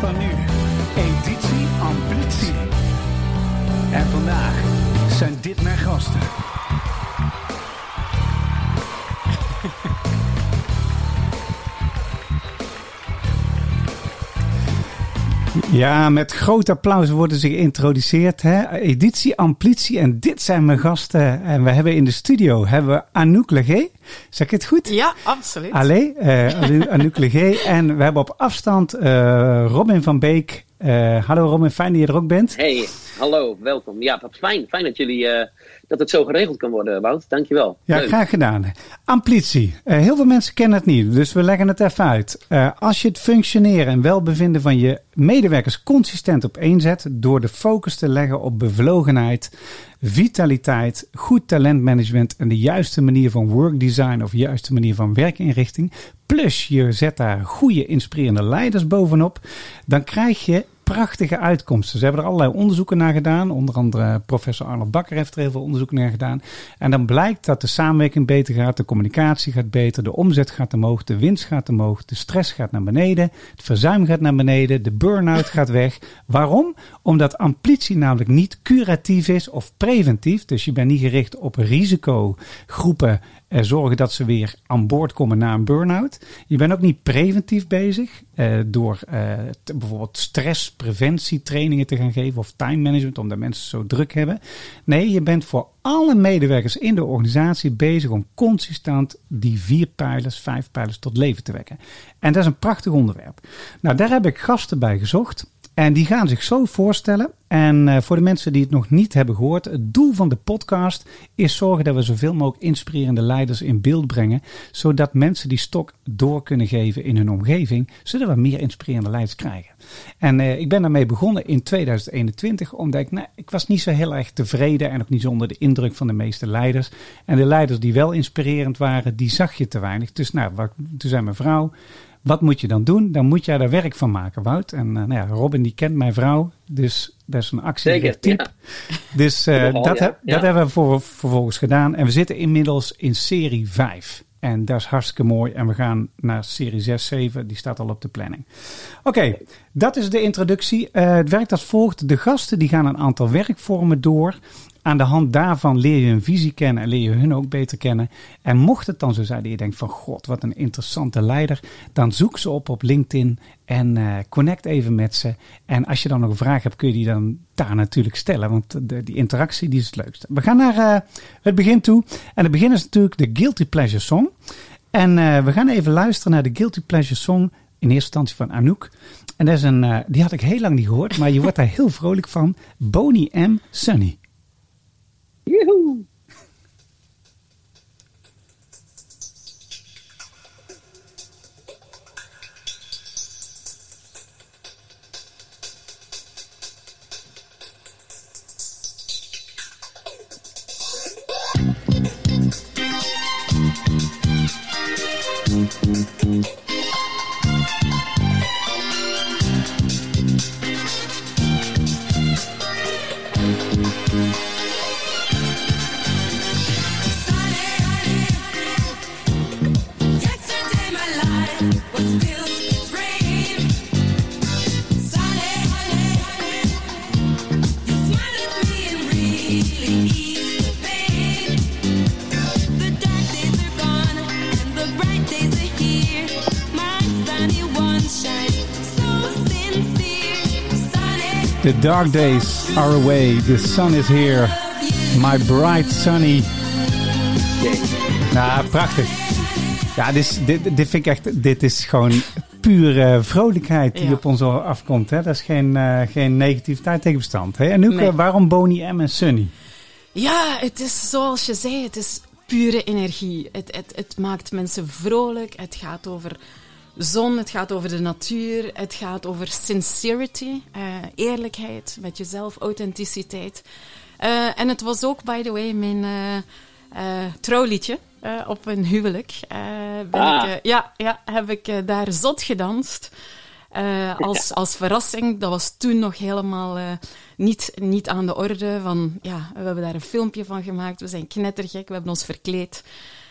van nu. Editie Ambitie. En vandaag zijn dit mijn gasten. Ja, met groot applaus worden ze geïntroduceerd. Hè? Editie Amplitie en dit zijn mijn gasten. En we hebben in de studio hebben we Anouk Legé. Zeg ik het goed? Ja, absoluut. Allee, uh, Anouk Legé. En we hebben op afstand uh, Robin van Beek. Uh, hallo Robin, fijn dat je er ook bent. Hey, hallo, welkom. Ja, wat fijn. Fijn dat jullie dat het zo geregeld kan worden, Wout. Dankjewel. Ja, Leuk. graag gedaan. Amplitie. Uh, heel veel mensen kennen het niet, dus we leggen het even uit. Uh, als je het functioneren en welbevinden van je medewerkers consistent op één zet, door de focus te leggen op bevlogenheid, vitaliteit, goed talentmanagement en de juiste manier van workdesign of juiste manier van werkinrichting, plus je zet daar goede inspirerende leiders bovenop, dan krijg je prachtige uitkomsten. Ze hebben er allerlei onderzoeken naar gedaan. Onder andere professor Arnold Bakker heeft er heel veel onderzoeken naar gedaan. En dan blijkt dat de samenwerking beter gaat, de communicatie gaat beter, de omzet gaat omhoog, de winst gaat omhoog, de stress gaat naar beneden, het verzuim gaat naar beneden, de burn-out gaat weg. Waarom? Omdat amplitie namelijk niet curatief is of preventief. Dus je bent niet gericht op risicogroepen uh, zorgen dat ze weer aan boord komen na een burn-out. Je bent ook niet preventief bezig uh, door uh, te, bijvoorbeeld stresspreventietrainingen te gaan geven of time management, omdat mensen zo druk hebben. Nee, je bent voor alle medewerkers in de organisatie bezig om consistent die vier pijlers, vijf pijlers tot leven te wekken. En dat is een prachtig onderwerp. Nou, daar heb ik gasten bij gezocht. En die gaan zich zo voorstellen. En uh, voor de mensen die het nog niet hebben gehoord, het doel van de podcast is zorgen dat we zoveel mogelijk inspirerende leiders in beeld brengen, zodat mensen die stok door kunnen geven in hun omgeving, zodat we meer inspirerende leiders krijgen. En uh, ik ben daarmee begonnen in 2021, omdat ik, nou, ik was niet zo heel erg tevreden en ook niet zonder de indruk van de meeste leiders. En de leiders die wel inspirerend waren, die zag je te weinig. Dus nou, toen zei mijn vrouw, wat moet je dan doen? Dan moet jij daar werk van maken, Wout. En uh, nou ja, Robin die kent mijn vrouw, dus dat is een actie type. Ja. Dus uh, dat, ja. heb, ja. dat hebben we voor, vervolgens gedaan. En we zitten inmiddels in serie 5. En dat is hartstikke mooi. En we gaan naar serie 6, 7. Die staat al op de planning. Oké, okay, dat is de introductie. Uh, het werkt als volgt. De gasten die gaan een aantal werkvormen door. Aan de hand daarvan leer je hun visie kennen en leer je hun ook beter kennen. En mocht het dan zo zijn dat je denkt van god, wat een interessante leider, dan zoek ze op op LinkedIn en uh, connect even met ze. En als je dan nog een vraag hebt, kun je die dan daar natuurlijk stellen, want de, die interactie die is het leukste. We gaan naar uh, het begin toe. En het begin is natuurlijk de Guilty Pleasure Song. En uh, we gaan even luisteren naar de Guilty Pleasure Song in eerste instantie van Anouk. En dat is een, die had ik heel lang niet gehoord, maar je wordt daar heel vrolijk van. Boney M. Sunny. Yoo-hoo! The dark days are away. The sun is here. My bright sunny. Nou, prachtig. Ja, dit, dit, dit vind ik echt. Dit is gewoon pure vrolijkheid die ja. op ons afkomt. Hè? Dat is geen, uh, geen negativiteit tegen bestand. Hè? En nu, nee. waarom Bonnie M en Sunny? Ja, het is zoals je zei, het is pure energie. Het, het, het maakt mensen vrolijk. Het gaat over zon, het gaat over de natuur, het gaat over sincerity, uh, eerlijkheid met jezelf, authenticiteit. Uh, en het was ook, by the way, mijn uh, trouwliedje op een huwelijk. ben ah. ik, ja, ja, heb ik daar zot gedanst. als, als verrassing, dat was toen nog helemaal niet, niet aan de orde. Van, ja, we hebben daar een filmpje van gemaakt, we zijn knettergek, we hebben ons verkleed.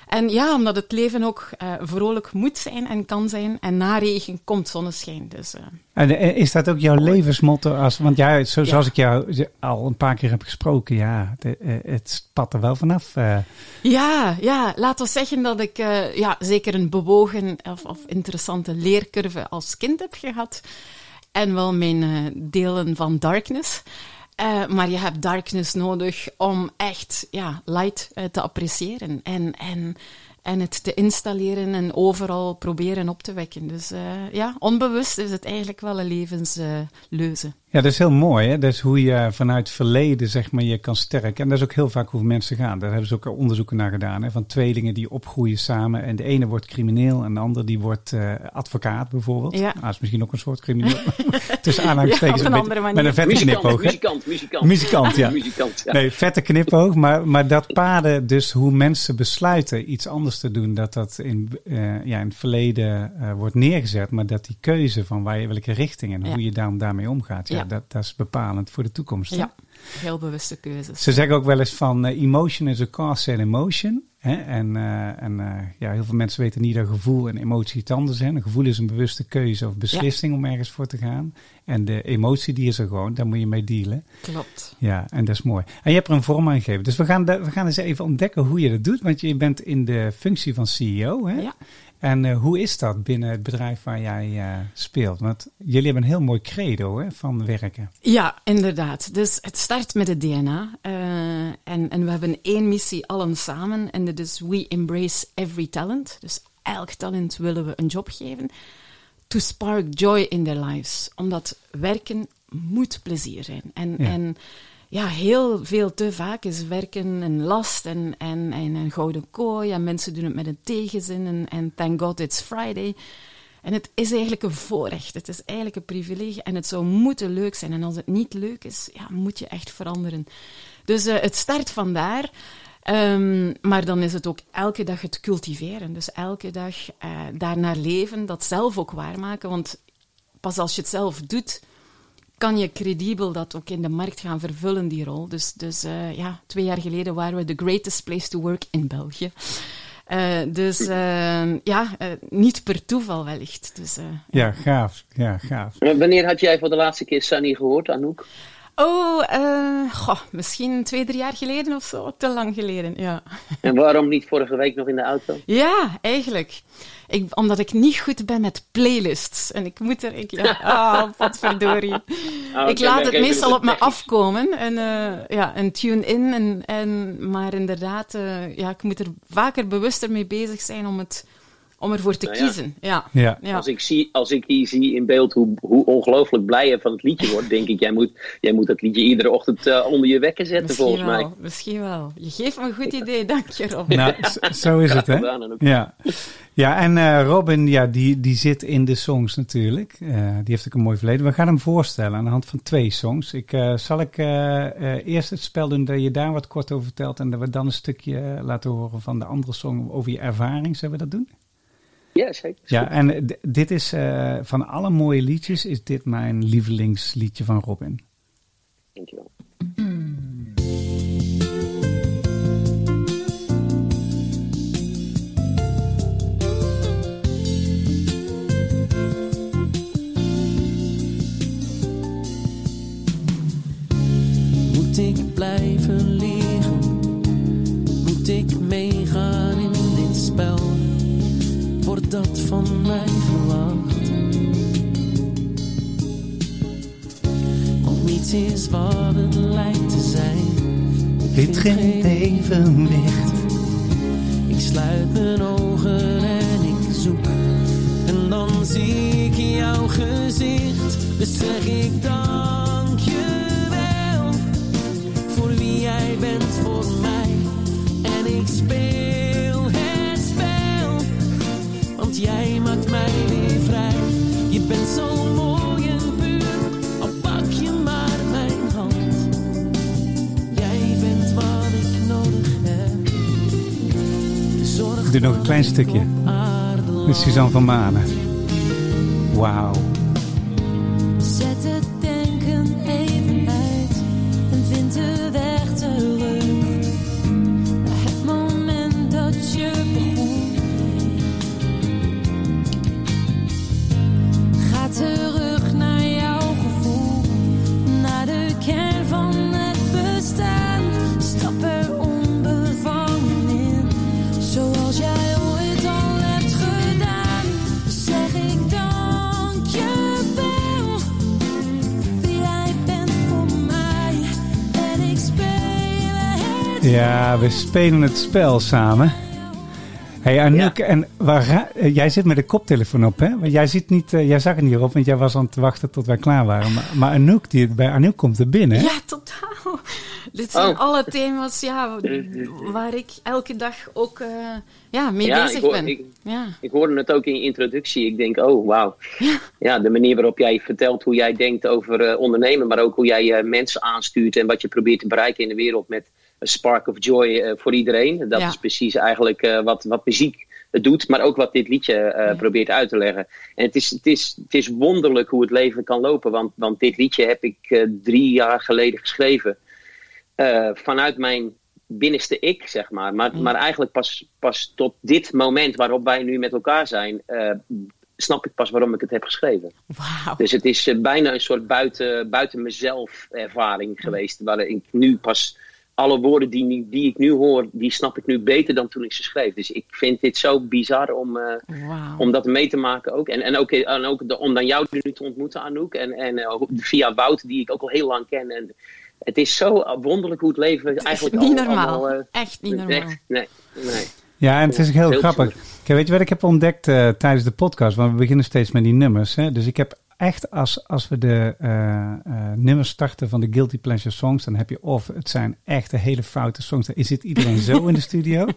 En ja, omdat het leven ook uh, vrolijk moet zijn en kan zijn. En na regen komt zonneschijn. Dus, uh. En is dat ook jouw levensmotto? Als, want ja, zo, zoals ik jou al een paar keer heb gesproken, ja, de, het spat er wel vanaf. Uh. Ja, ja, laten we zeggen dat ik ja, zeker een bewogen of, of interessante leercurve als kind heb gehad. En wel mijn delen van darkness. Uh, maar je hebt darkness nodig om echt ja, light uh, te appreciëren. En, en en het te installeren en overal proberen op te wekken. Dus uh, ja, onbewust is het eigenlijk wel een levensleuze. Ja, dat is heel mooi. Hè? Dat is hoe je vanuit verleden zeg maar, je kan sterken. En dat is ook heel vaak hoe mensen gaan. Daar hebben ze ook onderzoeken naar gedaan. Hè? Van tweelingen die opgroeien samen. En de ene wordt crimineel en de ander die wordt uh, advocaat bijvoorbeeld. Ja. Ah, dat is misschien ook een soort crimineel. Tussen aanhalingstekens. Ja, een met een vette muzikant, knipoog. Muzikant, muzikant. Muzikant, ja. muzikant, ja. Nee, vette knipoog. Maar, maar dat paden dus hoe mensen besluiten iets anders te doen, dat dat in, uh, ja, in het verleden uh, wordt neergezet, maar dat die keuze van waar je, welke richting en ja. hoe je daar, daarmee omgaat, ja, ja, Dat, dat is bepalend voor de toekomst. Ja, heel bewuste keuzes. Ze zeggen ook wel eens van uh, emotion is a cause and emotion. Hè? En, uh, en uh, ja, heel veel mensen weten niet dat gevoel en emotie het anders zijn. Een gevoel is een bewuste keuze of beslissing ja. om ergens voor te gaan. En de emotie die is er gewoon, daar moet je mee dealen. Klopt. Ja, en dat is mooi. En je hebt er een vorm aan gegeven. Dus we gaan, de, we gaan eens even ontdekken hoe je dat doet. Want je bent in de functie van CEO. Hè? Ja. En uh, hoe is dat binnen het bedrijf waar jij uh, speelt? Want jullie hebben een heel mooi credo hè, van werken. Ja, inderdaad. Dus het start met het DNA. Uh, en, en we hebben één missie allen samen. En dat is We Embrace Every Talent. Dus elk talent willen we een job geven. To spark joy in their lives. Omdat werken moet plezier zijn. En, ja. en ja, heel veel te vaak is werken een last en, en, en een gouden kooi. En mensen doen het met een tegenzin. En, thank God it's Friday. En het is eigenlijk een voorrecht. Het is eigenlijk een privilege. En het zou moeten leuk zijn. En als het niet leuk is, ja, moet je echt veranderen. Dus uh, het start vandaar. Um, maar dan is het ook elke dag het cultiveren. Dus elke dag uh, daarnaar leven, dat zelf ook waarmaken. Want pas als je het zelf doet, kan je credibel dat ook in de markt gaan vervullen, die rol. Dus, dus uh, ja, twee jaar geleden waren we the greatest place to work in België. Uh, dus uh, ja, niet per toeval wellicht. Dus, ja, gaaf. Ja, gaaf. Wanneer had jij voor de laatste keer Sunny gehoord, Anouk? Oh, uh, goh, misschien twee, drie jaar geleden of zo. Te lang geleden, ja. En waarom niet vorige week nog in de auto? Ja, eigenlijk. Ik, omdat ik niet goed ben met playlists. En ik moet er... Ik, ja, oh, wat verdorie. Ik laat het meestal op me afkomen. En, uh, ja, en tune in. En, en, maar inderdaad, uh, ja, ik moet er vaker bewuster mee bezig zijn om het om ervoor te Nou ja. kiezen. Ja. Ja. Ja. Als ik, zie, als ik hier zie in beeld hoe, hoe ongelooflijk blij je van het liedje wordt, denk ik, jij moet, jij moet dat liedje iedere ochtend uh, onder je wekker zetten, Misschien volgens wel, mij. misschien wel. Je geeft me een goed idee, dank je Rob. Nou, zo is het, hè? Ja, ja en uh, Robin, ja, die, die zit in de songs natuurlijk. Uh, die heeft ook een mooi verleden. We gaan hem voorstellen aan de hand van twee songs. Ik, uh, zal ik eerst het spel doen dat je daar wat kort over vertelt... en dat we dan een stukje laten horen van de andere song over je ervaring. Zullen we dat doen? Ja, zeker. Ja, en dit is van alle mooie liedjes... is dit mijn lievelingsliedje van Robin. Dankjewel. Moet ik blijven liegen? Moet ik meegaan in dit spel? Dat van mij verwacht? Want niets is wat het lijkt te zijn. Ik Vind geen evenwicht. Ik sluit mijn ogen en ik zoek. En dan zie ik jouw gezicht. Dus zeg ik dank je wel. Voor wie jij bent voor mij. En ik speel jij maakt mij weer vrij. Je bent zo mooi en puur. Al pak je maar mijn hand. Jij bent wat ik nodig heb. Zorg Ik doe nog een klein stukje. Met Suzanne van Manen. Wauw. Ja, we spelen het spel samen. Hey Anouk, en waar, eh, jij zit met de koptelefoon op, hè? Want jij, ziet niet, eh, jij zag het niet op, want jij was aan het wachten tot wij klaar waren. Maar, maar Anouk, die, bij Anouk komt er binnen. hè? Ja, totaal. Dit zijn Oh. alle thema's ja, waar ik elke dag ook eh, ja, mee Ja, bezig ik hoor- ben. ik- ja. Ik hoorde het ook in je introductie. Ik denk, oh wauw. Ja, de manier waarop jij vertelt hoe jij denkt over eh, ondernemen, maar ook hoe jij eh, mensen aanstuurt en wat je probeert te bereiken in de wereld met spark of joy eh, voor iedereen. Dat Ja. is precies eigenlijk eh, wat, wat muziek doet, maar ook wat dit liedje eh, probeert uit te leggen. En het is, het, is, het is wonderlijk hoe het leven kan lopen, want, want dit liedje heb ik drie jaar geleden geschreven. Vanuit mijn binnenste ik, zeg maar. Maar, maar eigenlijk pas, pas tot dit moment waarop wij nu met elkaar zijn, snap ik pas waarom ik het heb geschreven. Dus het is bijna een soort buiten, buiten mezelf ervaring geweest, waar ik nu pas alle woorden die, die ik nu hoor, die snap ik nu beter dan toen ik ze schreef. Dus ik vind dit zo bizar om, eh, om dat mee te maken ook. En, en ook, en ook de- om dan jou nu te ontmoeten, Anouk. En, en eh, via Wout, die ik ook al heel lang ken. En het is zo wonderlijk hoe het leven eigenlijk niet al- normaal. allemaal, eh, Echt niet normaal. Echt, nee, nee. Ja, en het is ook heel Heel grappig. Kijk, weet je wat ik heb ontdekt tijdens de podcast? Want we beginnen steeds met die nummers. Hè? Dus ik heb echt, als, als we de eh, eh, nummers starten van de Guilty Pleasure songs, dan heb je of het zijn echte hele foute songs. Dan zit iedereen zo in de studio.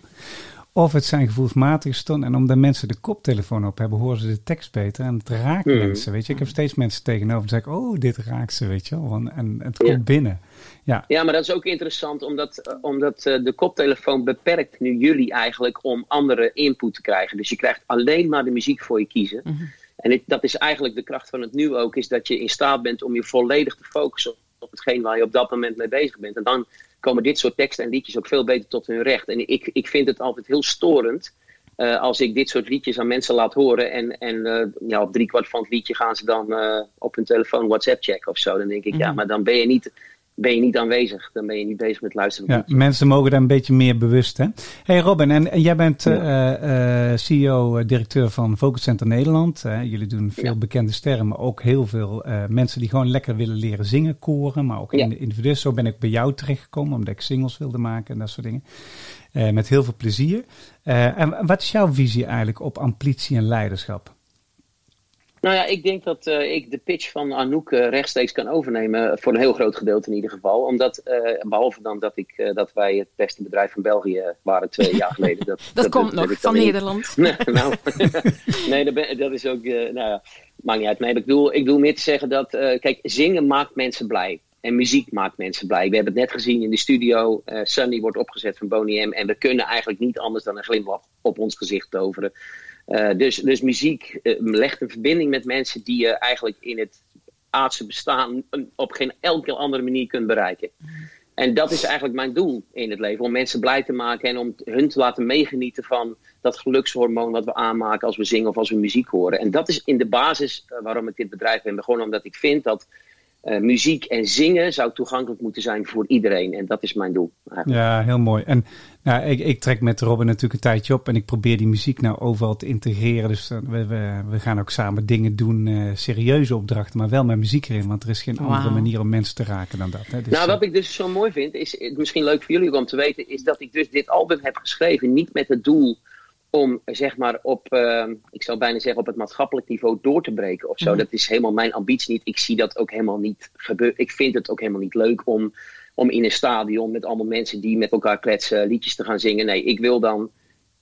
Of het zijn gevoelsmatige stonden. En omdat mensen de koptelefoon op hebben, horen ze de tekst beter. En het raakt Hmm. mensen, weet je. Ik heb steeds mensen tegenover. Dan zeg ik, oh, dit raakt ze, weet je wel. En, en het Ja. komt binnen. Ja, Ja, maar dat is ook interessant, omdat, eh, omdat eh, de koptelefoon beperkt nu jullie eigenlijk om andere input te krijgen. Dus je krijgt alleen maar de muziek voor je kiezen. Mhm. En dat is eigenlijk de kracht van het nu ook, is dat je in staat bent om je volledig te focussen op, hetgeen waar je op dat moment mee bezig bent. En dan komen dit soort teksten en liedjes ook veel beter tot hun recht. En ik, ik vind het altijd heel storend eh, als ik dit soort liedjes aan mensen laat horen. En, en eh, ja, op driekwart van het liedje gaan ze dan eh, op hun telefoon WhatsApp checken of zo. Dan denk ik, ja, maar dan ben je niet ben je niet aanwezig. Dan ben je niet bezig met luisteren. Ja, mensen mogen daar een beetje meer bewust. Hè? Hey Robin, en, en jij bent eh, eh, CEO, eh, directeur van Focus Center Nederland. jullie doen veel Ja. bekende sterren, maar ook heel veel mensen die gewoon lekker willen leren zingen, koren, maar ook Ja. in de individueel. Zo ben ik bij jou terechtgekomen, omdat ik singles wilde maken en dat soort dingen. Met heel veel plezier. En wat is jouw visie eigenlijk op ambitie en leiderschap? Nou ja, ik denk dat eh, ik de pitch van Anouk eh, rechtstreeks kan overnemen. Voor een heel groot gedeelte in ieder geval. Omdat, eh, behalve dan dat, ik, dat wij het beste bedrijf van België waren twee jaar geleden. Dat, Dat, komt nog van in- Nederland. Nee, nou, nee dat, ben- dat is ook, nou ja, maakt niet uit. Nee, ik bedoel, ik bedoel meer te zeggen dat, kijk, zingen maakt mensen blij. En muziek maakt mensen blij. We hebben het net gezien in de studio. Sunny wordt opgezet van Boney M. En we kunnen eigenlijk niet anders dan een glimlach op ons gezicht toveren. Eh, dus, dus muziek eh, legt een verbinding met mensen die je eigenlijk in het aardse bestaan op geen elke andere manier kunt bereiken. En dat is eigenlijk mijn doel in het leven. Om mensen blij te maken en om hun te laten meegenieten van dat gelukshormoon wat we aanmaken als we zingen of als we muziek horen. En dat is in de basis eh, waarom ik dit bedrijf ben begonnen. Omdat ik vind dat eh, muziek en zingen zou toegankelijk moeten zijn voor iedereen. En dat is mijn doel. eigenlijk. Ja, heel mooi. En nou, ik, ik trek met Robin natuurlijk een tijdje op en ik probeer die muziek nou overal te integreren. Dus eh, we, we, we gaan ook samen dingen doen, eh, serieuze opdrachten, maar wel met muziek erin. Want er is geen andere manier om mensen te raken dan dat. Hè. Dus, nou, wat ik dus zo mooi vind, is misschien leuk voor jullie om te weten, is dat ik dus dit album heb geschreven. Niet met het doel om, zeg maar, op, eh, ik zou bijna zeggen, op het maatschappelijk niveau door te breken of zo. Dat is helemaal mijn ambitie niet. Ik zie dat ook helemaal niet gebeuren. Ik vind het ook helemaal niet leuk om, om in een stadion met allemaal mensen die met elkaar kletsen liedjes te gaan zingen. Nee, ik wil dan.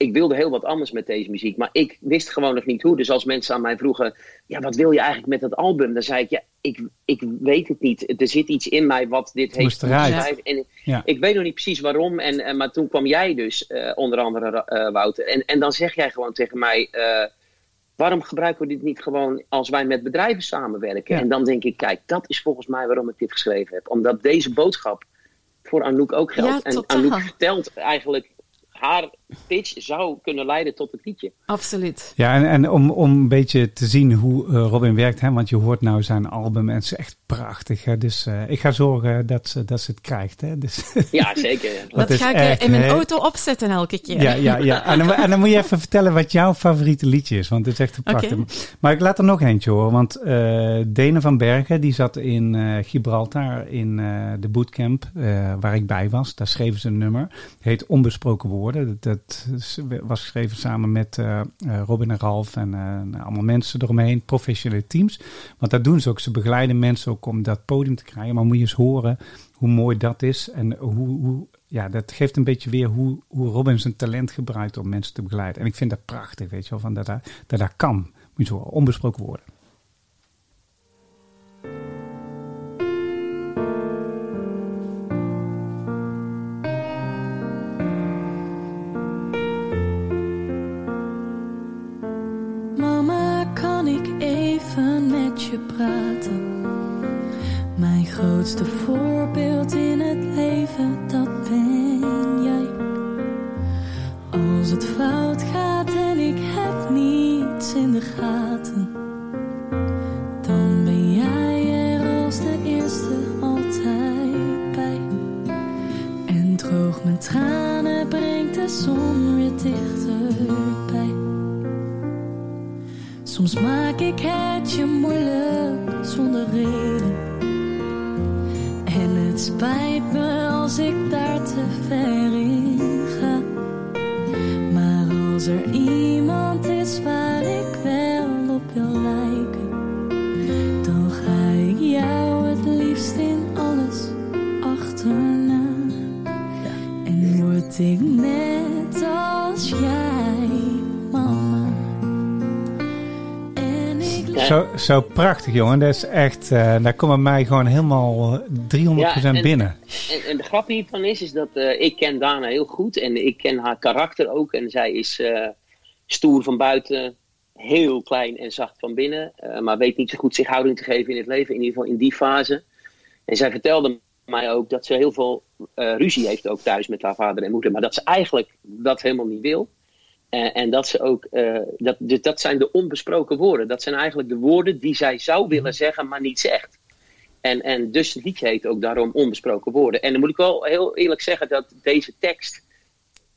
Ik wilde heel wat anders met deze muziek, maar ik wist gewoon nog niet hoe. Dus als mensen aan mij vroegen: Ja, wat wil je eigenlijk met dat album? Dan zei ik: Ja, ik, ik weet het niet. Er zit iets in mij wat dit heeft moest eruit. beschrijven. En Ja. ik weet nog niet precies waarom. En, en, maar toen kwam jij dus, eh, onder andere eh, Wouter. En, en dan zeg jij gewoon tegen mij: eh, waarom gebruiken we dit niet gewoon als wij met bedrijven samenwerken? Ja. En dan denk ik: kijk, dat is volgens mij waarom ik dit geschreven heb. Omdat deze boodschap voor Anouk ook geldt. Ja, en. Anouk vertelt eigenlijk haar pitch zou kunnen leiden tot het liedje. Absoluut. Ja, en, en om, om een beetje te zien hoe eh, Robin werkt, hè, want je hoort nou zijn album en het is echt prachtig. Hè, dus eh, ik ga zorgen dat ze, dat ze het krijgt. Hè, dus, Ja, zeker. Dat ga ik echt eh, in mijn auto opzetten elke keer. ja, ja, ja. En, dan, en dan moet je even vertellen wat jouw favoriete liedje is, want het is echt een prachtig. Oké. Maar ik laat er nog eentje horen, want eh Dene van Bergen, die zat in eh, Gibraltar in eh, de bootcamp eh, waar ik bij was. Daar schreven ze een nummer. Het heet Onbesproken Woorden. Dat, is- was geschreven samen met eh, eh, Robin en Ralf en eh, allemaal mensen eromheen, professionele teams. Want dat doen ze ook. Ze begeleiden mensen ook om dat podium te krijgen. Maar moet je eens horen hoe mooi dat is en hoe, hoe ja, dat geeft een beetje weer hoe, hoe Robin zijn talent gebruikt om mensen te begeleiden. En ik vind dat prachtig, weet je wel, van dat, dat, dat kan. Moet je zo onbesproken woorden. Grootste voorbeeld in het leven, dat ben jij. Als het fout gaat en ik heb niets in de gaten, dan ben jij er als de eerste altijd bij. En droog mijn tranen, brengt de zon weer dichterbij. Soms maak ik het je moeilijk zonder reden. Spijt me als ik Zo, zo prachtig, jongen. Dat is echt, eh daar komt mij gewoon helemaal eh, 300% Ja, en- binnen. En, en de grap hiervan is, is dat eh, ik ken Dana heel goed en ik ken haar karakter ook. En zij is eh, stoer van buiten, heel klein en zacht van binnen. eh, maar weet niet zo goed zich houding te geven in het leven, in ieder geval in die fase. En zij vertelde mij ook dat ze heel veel eh, ruzie heeft ook thuis met haar vader en moeder. Maar dat ze eigenlijk dat helemaal niet wil. Eh, en dat ze ook, eh, dat, dus dat zijn de onbesproken woorden. Dat zijn eigenlijk de woorden die zij zou willen zeggen, maar niet zegt. En, en dus het liedje heet ook daarom Onbesproken Woorden. En dan moet ik wel heel eerlijk zeggen dat deze tekst.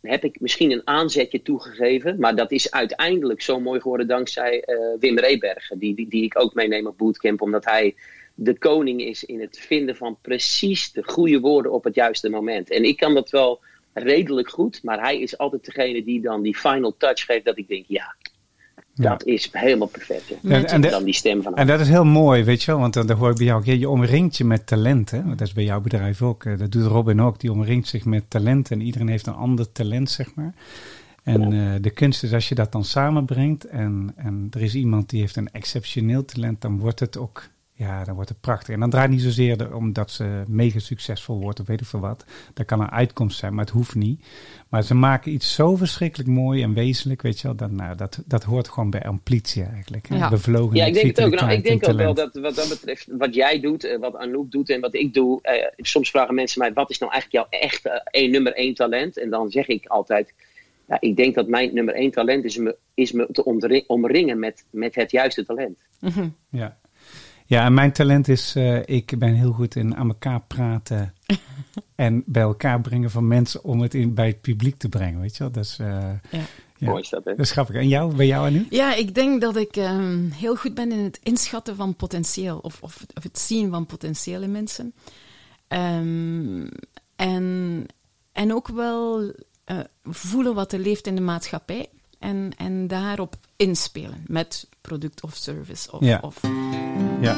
heb ik misschien een aanzetje toegegeven. Maar dat is uiteindelijk zo mooi geworden dankzij eh, Wim Rebergen. Die, die, die ik ook meeneem op Bootcamp. Omdat hij de koning is in het vinden van precies de goede woorden op het juiste moment. En ik kan dat wel redelijk goed. Maar hij is altijd degene die dan die final touch geeft. Dat ik denk, ja, dat is helemaal perfect. En, dan die stem van en dat is heel mooi, weet je wel. Want dan dan hoor ik bij jou, je omringt je met talenten. Dat is bij jouw bedrijf ook. eh, Dat doet Robin ook. Die omringt zich met talenten. En iedereen heeft een ander talent, zeg maar. En eh, de kunst is als je dat dan samenbrengt. En, en er is iemand die heeft een exceptioneel talent. Dan wordt het ook, ja, dan wordt het prachtig. En dan draait het niet zozeer er om dat ze mega succesvol wordt of weet ik veel wat. Dat kan een uitkomst zijn, maar het hoeft niet. Maar ze maken iets zo verschrikkelijk mooi en wezenlijk, weet je wel. Dat, nou, dat, dat hoort gewoon bij ambitie eigenlijk. Ja. Bevlogenheid, Ja, ik denk het ook. Nou, ik denk en ook wel dat wat dat betreft, wat jij doet, eh, wat Anouk doet en wat ik doe. eh, soms vragen mensen mij, wat is nou eigenlijk jouw echte één nummer één talent? En dan zeg ik altijd, ja, ik denk dat mijn nummer één talent is me, is me te omri- omringen met, met het juiste talent. Ja. Ja, en mijn talent is, eh, ik ben heel goed in aan elkaar praten en bij elkaar brengen van mensen om het in, bij het publiek te brengen, weet je wel. Dat is, eh, Ja. ja. Mooi is dat, hè? dat is grappig. En jou, bij jou en nu? Ja, ik denk dat ik ehm, heel goed ben in het inschatten van potentieel. Of, of, of het zien van potentieel in mensen. Ehm, en, en ook wel eh, voelen wat er leeft in de maatschappij. En, en daarop inspelen met product of service. Of, Ja. of, Ja.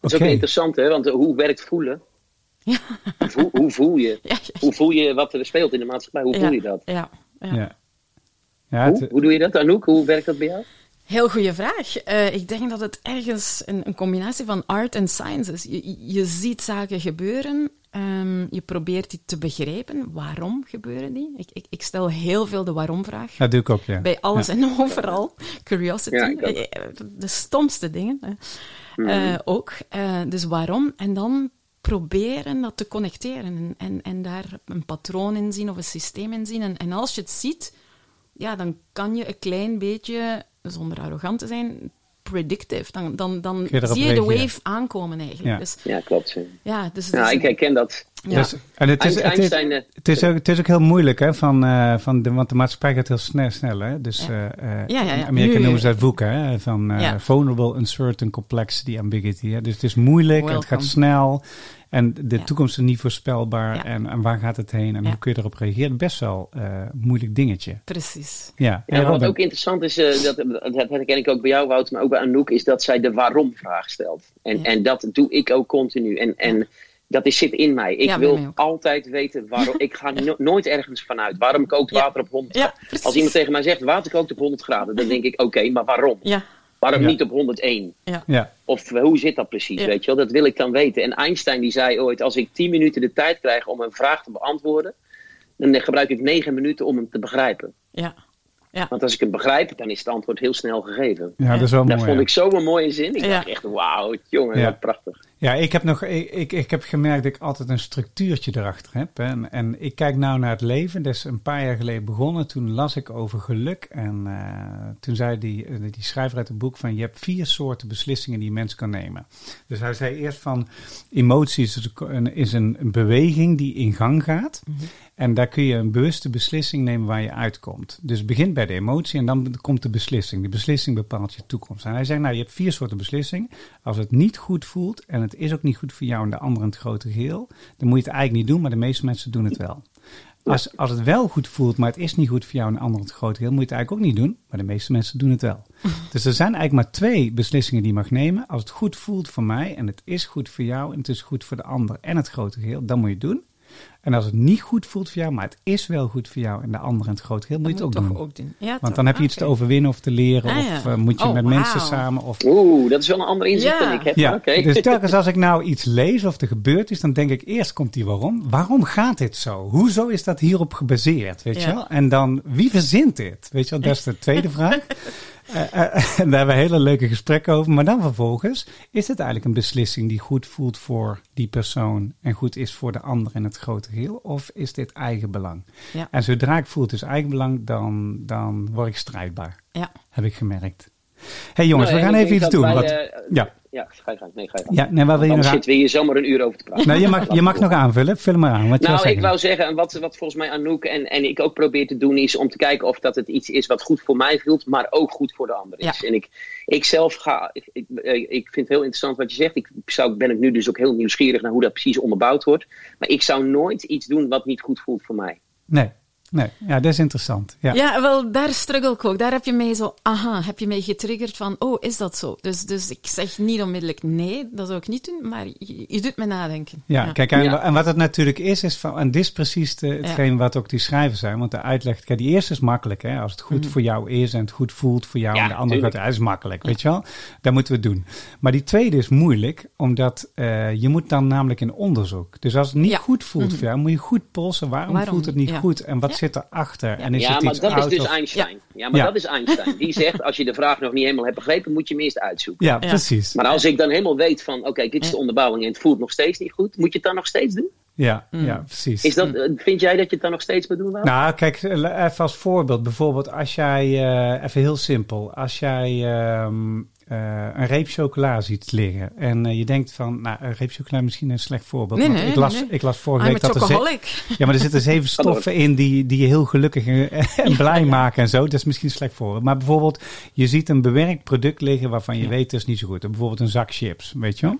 Dat is Oké. ook interessant, hè? Want eh, hoe werkt voelen? Ja. Hoe, voel- hoe voel je? ja, ja, Hoe voel je wat er speelt in de maatschappij? Hoe ja, voel je dat? Ja, ja. Ja. Ja, het- Hoe, hoe doe je dat, Anouk? Hoe werkt dat bij jou? Heel goede vraag. Eh, ik denk dat het ergens een, een combinatie van art en science is. Je, je ziet zaken gebeuren, ehm, je probeert die te begrijpen. Waarom gebeuren die? Ik, ik, ik stel heel veel de waarom-vraag. dat doe ik ook, ja. Bij alles Ja. en overal. Curiosity. Ja, ook. Eh, De stomste dingen. hè. Mhm. Eh, ook. Eh, dus waarom? En dan proberen dat te connecteren en, en, en daar een patroon in zien of een systeem in zien. En, en als je het ziet, ja, dan kan je een klein beetje, zonder arrogant te zijn, predictive. Dan, dan, dan je zie je de wave aankomen eigenlijk. Ja. Dus, Ja, klopt. ja, dus, Nou, dus- ik herken dat. ja. Dus, en het is, het is, eh, het is, ook, het is ook heel moeilijk, hè, van, eh, van de, want de maatschappij gaat heel snel, snel hè. Dus Ja. eh, eh, Ja, ja, ja. in Amerika Nu- noemen ze dat VUCA, hè, van eh, Ja. Vulnerable, Uncertain, Complexity, Ambiguity. Hè. Dus het is moeilijk, het gaat snel en de Ja. toekomst is niet voorspelbaar. Ja. En, en waar gaat het heen en Ja. hoe kun je erop reageren? Best wel eh, een moeilijk dingetje. Precies. Ja, Ja, En wat ook interessant is, eh, dat, dat herken ik ook bij jou, Wout, maar ook bij Anouk, is dat zij de waarom-vraag stelt. En, Ja. en dat doe ik ook continu. En, en dat is, zit in mij. Ik Ja, wil mij altijd weten waarom. ik ga no- nooit ergens vanuit. Waarom kookt Ja. water op 100 Ja, graden? Als iemand tegen mij zegt, water kookt op 100 graden, dan denk ik, oké, maar waarom? Ja, Waarom Ja. niet op 101? ja. Ja, Of hoe zit dat precies? Ja. Weet je wel? Dat wil ik dan weten. En Einstein die zei ooit: als ik 10 minuten de tijd krijg om een vraag te beantwoorden, dan gebruik ik 9 minuten om hem te begrijpen. ja. Want als ik hem begrijp, dan is het antwoord heel snel gegeven. ja, dat is wel Dat mooi. vond ja. ik zo'n mooie zin. Ik Ja. dacht echt, wauw, jongen, Ja. wat prachtig. Ja, ik heb, nog, ik, ik, ik heb gemerkt dat ik altijd een structuurtje erachter heb. hè. En, en ik kijk nou naar het leven. Dat is een paar jaar geleden begonnen. Toen las ik over geluk. En eh, toen zei die, eh, die schrijver uit het boek van... je hebt vier soorten beslissingen die een mens kan nemen. Dus hij zei eerst van... emoties is een, is een, een beweging die in gang gaat. En daar kun je een bewuste beslissing nemen waar je uitkomt. Dus het begint bij de emotie en dan komt de beslissing. De beslissing bepaalt je toekomst. En hij zei, nou, je hebt vier soorten beslissingen. Als het niet goed voelt en het is ook niet goed voor jou en de ander in het grote geheel, dan moet je het eigenlijk niet doen, maar de meeste mensen doen het wel. Als, als het wel goed voelt, maar het is niet goed voor jou en de ander in het grote geheel, moet je het eigenlijk ook niet doen, maar de meeste mensen doen het wel. Dus er zijn eigenlijk maar twee beslissingen die je mag nemen. Als het goed voelt voor mij en het is goed voor jou en het is goed voor de ander en het grote geheel, dan moet je het doen. En als het niet goed voelt voor jou, maar het is wel goed voor jou en de ander in het grote geheel, moet je het ook doen. ook doen. Ja, Want toch? dan heb je iets te Oké. overwinnen of te leren. Ah, of eh, moet je Oh, met mensen samen. Of, Oeh, dat is wel een ander inzicht Ja. dan ik heb. ja, Oké. dus telkens als ik nou iets lees of er gebeurd is, dan denk ik eerst komt die waarom. Waarom gaat dit zo? Hoezo is dat hierop gebaseerd? Weet Ja. je wel? En dan, wie verzint dit? Weet je wel, dat is de tweede vraag. Eh, eh, en daar hebben we hele leuke gesprekken over. Maar dan vervolgens, is het eigenlijk een beslissing die goed voelt voor die persoon en goed is voor de ander in het grote geheel? Of is dit eigenbelang? Ja. En zodra ik voel het is eigenbelang, dan, dan word ik strijdbaar. Ja. Heb ik gemerkt. Hey jongens, Nou, we en gaan even iets doen. wij, Wat, eh, ja. Ja, ga je gang. Nee, ga je gang. ja, nee, wat wil je nog zitten we hier zomaar een uur over te praten. Nou, je mag, je mag nog aanvullen. Vul maar aan. Wat Nou, ik zeggen. wou zeggen, en wat, wat volgens mij Anouk en, en ik ook probeer te doen, is om te kijken of dat het iets is wat goed voor mij voelt, maar ook goed voor de ander is. Ja. En ik, ik zelf ga, ik, ik, eh, ik vind het heel interessant wat je zegt. Ik zou, ben ik nu dus ook heel nieuwsgierig naar hoe dat precies onderbouwd wordt. Maar ik zou nooit iets doen wat niet goed voelt voor mij. Nee, nee. Ja, dat is interessant. Ja. Ja, wel, daar struggle ik ook. Daar heb je mij zo, aha, heb je mij getriggerd van, oh, is dat zo? Dus, dus ik zeg niet onmiddellijk nee, dat zou ik niet doen, maar je, je doet me nadenken. Ja, kijk, en, Ja. en wat het natuurlijk is, is van, en dit is precies de, hetgeen wat ook die schrijvers zijn, want de uitleg, kijk, die eerste is makkelijk, hè, als het goed voor jou is en het goed voelt voor jou Ja, en de andere gaat, dat is makkelijk, weet je wel, dat moeten we doen. Maar die tweede is moeilijk, omdat eh, je moet dan namelijk in onderzoek. Dus als het niet Ja. goed voelt voor jou, moet je goed polsen, waarom, Waarom? voelt het niet Ja. goed en wat Ja. Zit erachter en is ja, het maar iets dat is dus of- Einstein. Ja, maar Ja. dat is Einstein. Die zegt, als je de vraag nog niet helemaal hebt begrepen, moet je hem eerst uitzoeken. Ja, precies. Maar als ik dan helemaal weet van, oké, dit is de onderbouwing en het voelt nog steeds niet goed, moet je het dan nog steeds doen? Ja, ja, precies. Is dat, eh, vind jij dat je het dan nog steeds moet doen? Nou, kijk, even als voorbeeld. Bijvoorbeeld als jij, eh, even heel simpel, als jij ehm, eh, een reep chocola ziet liggen en eh, je denkt van, nou, een reep chocola is misschien een slecht voorbeeld. Nee, want nee, ik, las, nee, ik las vorige I'm week dat er, ja, maar er zitten zeven stoffen in die, die je heel gelukkig en, en blij maken en zo. Dat is misschien een slecht voorbeeld. Maar bijvoorbeeld, je ziet een bewerkt product liggen waarvan je weet dat is niet zo goed. Bijvoorbeeld een zak chips, weet je wel.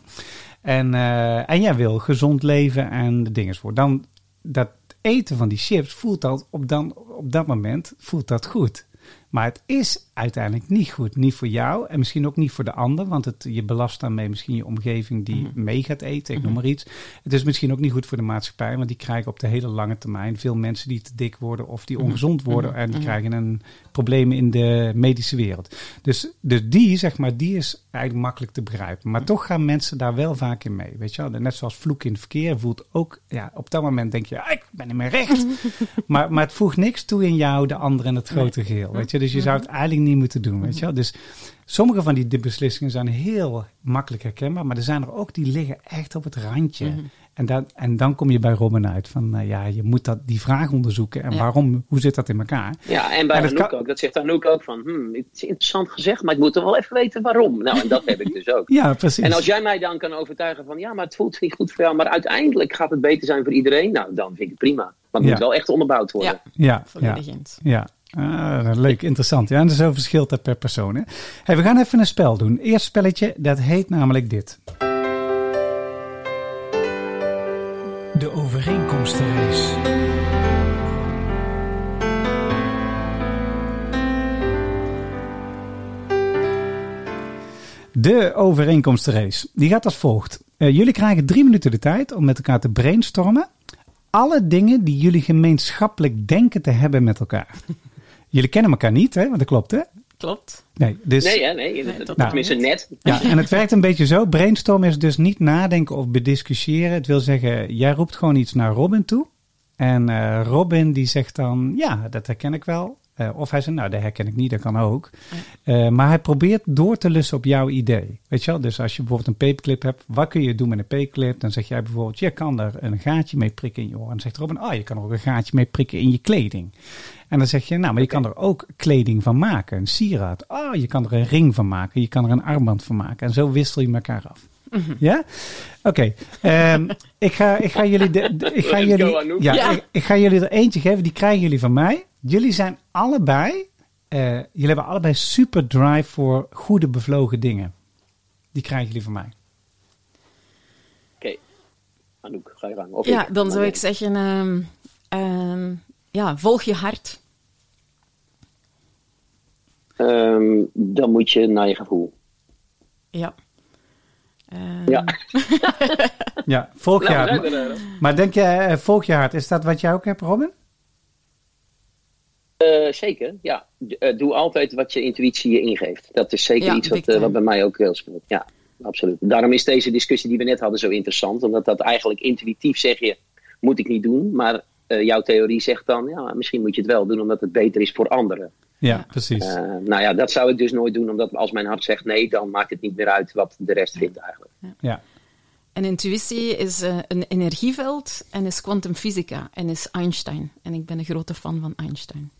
En, eh, en jij wil gezond leven en de dingen voor. Dan dat eten van die chips voelt dat op, dan, op dat moment voelt dat goed. Maar het is uiteindelijk niet goed. Niet voor jou en misschien ook niet voor de ander. Want het, je belast daarmee misschien je omgeving die mee gaat eten. Ik noem maar iets. Het is misschien ook niet goed voor de maatschappij. Want die krijgen op de hele lange termijn veel mensen die te dik worden. Of die ongezond worden. En die krijgen een probleem in de medische wereld. Dus, dus die, zeg maar, die is eigenlijk makkelijk te begrijpen. Maar toch gaan mensen daar wel vaak in mee. Weet je wel? Net zoals vloek in het verkeer voelt ook... Ja, op dat moment denk je, ah, ik ben niet meer recht. maar, maar het voegt niks toe in jou, de ander en het grote geheel. Weet je? Dus je zou het eigenlijk niet moeten doen. Weet je wel? Dus Sommige van die di- beslissingen zijn heel makkelijk herkenbaar, maar er zijn er ook die liggen echt op het randje. Mhm. En, dan, en dan kom je bij Robin uit van, eh, ja, je moet dat, die vraag onderzoeken. En Ja. waarom, hoe zit dat in elkaar? Ja, en bij En dat Anouk kan- ook. Dat zegt Anouk ook van, hmm, het is interessant gezegd, maar ik moet toch wel even weten waarom. Nou, en dat heb ik dus ook. Ja, precies. En als jij mij dan kan overtuigen van, ja, maar het voelt niet goed voor jou, maar uiteindelijk gaat het beter zijn voor iedereen, nou, dan vind ik het prima. Maar het Ja. moet wel echt onderbouwd worden. Ja, ja, ja, ja. Ah, leuk, interessant. Ja, en zo verschilt dat per persoon. Hè? Hey, we gaan even een spel doen. Eerst spelletje, dat heet namelijk dit. De overeenkomstenrace. De overeenkomstenrace. Die gaat als volgt. Eh, jullie krijgen drie minuten de tijd om met elkaar te brainstormen. Alle dingen die jullie gemeenschappelijk denken te hebben met elkaar. Jullie kennen elkaar niet, hè? Want dat klopt, hè? Klopt. Nee, dus... Nee, hè? Nee, Nee, dat- totaal tenminste net. Ja, en het werkt een beetje zo. Brainstorm is dus niet nadenken of bediscussiëren. Het wil zeggen, jij roept gewoon iets naar Robin toe. En eh, Robin die zegt dan, ja, dat herken ik wel. Eh, of hij zegt, nou, dat herken ik niet, dat kan ook. Eh, maar hij probeert door te lussen op jouw idee. Weet je wel? Dus als je bijvoorbeeld een paperclip hebt, wat kun je doen met een paperclip? Dan zeg jij bijvoorbeeld, je kan er een gaatje mee prikken in je oor. En dan zegt Robin, oh, je kan er ook een gaatje mee prikken in je kleding. En dan zeg je, nou, maar je kan er ook kleding van maken, een sieraad. Oh, je kan er een ring van maken, je kan er een armband van maken. En zo wissel je elkaar af. Ja? Oké. ehm, ik, ga, ik ga jullie... De, de- ik, ga jullie ja, Ja. Ik, ik ga jullie er eentje geven, die krijgen jullie van mij. Jullie zijn allebei... eh, jullie hebben allebei super drive voor goede bevlogen dingen. Die krijgen jullie van mij. Oké. Anouk, ga je gang. Of Ja, ik? dan zou ik zeggen, ehm, ehm, ja, volg je hart. Ehm, dan moet je naar je gevoel. Ja. Ja. Ja, volg je hart. Maar denk je, eh, volg je hart, is dat wat jij ook hebt, Robin? Eh, zeker, ja. Eh, doe altijd wat je intuïtie je ingeeft. Dat is zeker Ja, iets wat, eh, wat bij mij ook heel speelt. Ja, absoluut. Daarom is deze discussie die we net hadden zo interessant. Omdat dat eigenlijk intuïtief zeg je, moet ik niet doen. Maar jouw theorie zegt dan, ja, misschien moet je het wel doen omdat het beter is voor anderen. Ja, precies. Nou ja, dat zou ik dus nooit doen. Omdat als mijn hart zegt nee, dan maakt het niet meer uit wat de rest vindt eigenlijk. ja. En intuïtie is een energieveld en is kwantumfysica en is Einstein. En ik ben een grote fan van Einstein.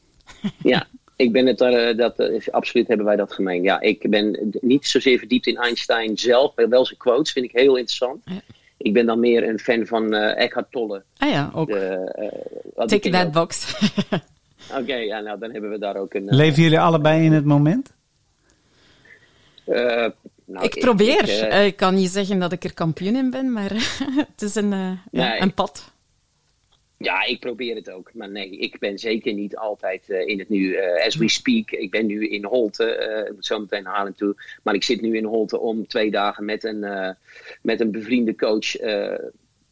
Ja, ik ben het daar, eh, dat, eh, absoluut hebben wij dat gemeen. Ja, ik ben niet zozeer verdiept in Einstein zelf, maar wel zijn quotes vind ik heel interessant. Ja. Ik ben dan meer een fan van eh Eckhart Tolle. Ah ja, ook. De, that ook. box. Oké, ja, nou dan hebben we daar ook een. Leven jullie allebei in het moment? eh, nou, ik probeer. Ik, ik kan niet zeggen dat ik er kampioen in ben, maar het is een, Nee. een pad. Ja, ik probeer het ook. Maar nee, ik ben zeker niet altijd eh, in het nu. eh, as we speak, ik ben nu in Holte. eh, ik moet zo meteen naar Haarlem toe. Maar ik zit nu in Holte om twee dagen met een, met een bevriende coach.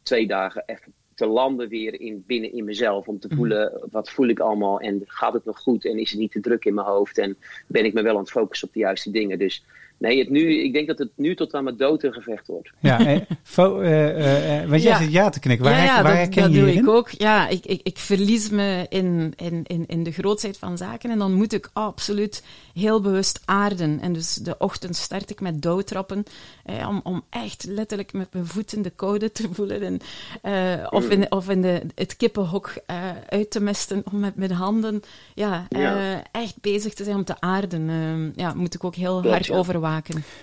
twee dagen even te landen weer in, binnen in mezelf. Om te voelen, wat voel ik allemaal? En gaat het nog goed? En is het niet te druk in mijn hoofd? En ben ik me wel aan het focussen op de juiste dingen? Dus nee, het nu, ik denk dat het nu tot aan mijn dood een gevecht wordt. Ja, eh, fo- eh, eh, eh, want jij Ja. zit ja te knikken. Waar, ja, ja, waar dat, herken dat je doe ik ook. Ja, ik, ik, ik verlies me in, in, in, in de grootheid van zaken en dan moet ik absoluut heel bewust aarden. En dus de ochtend start ik met douwtrappen eh, om, om echt letterlijk met mijn voeten de koude te voelen. En, eh, of in, of in de, het kippenhok eh, uit te mesten om met mijn handen ja, eh, Ja. echt bezig te zijn om te aarden. Eh, ja, moet ik ook heel hard ja. overwaken.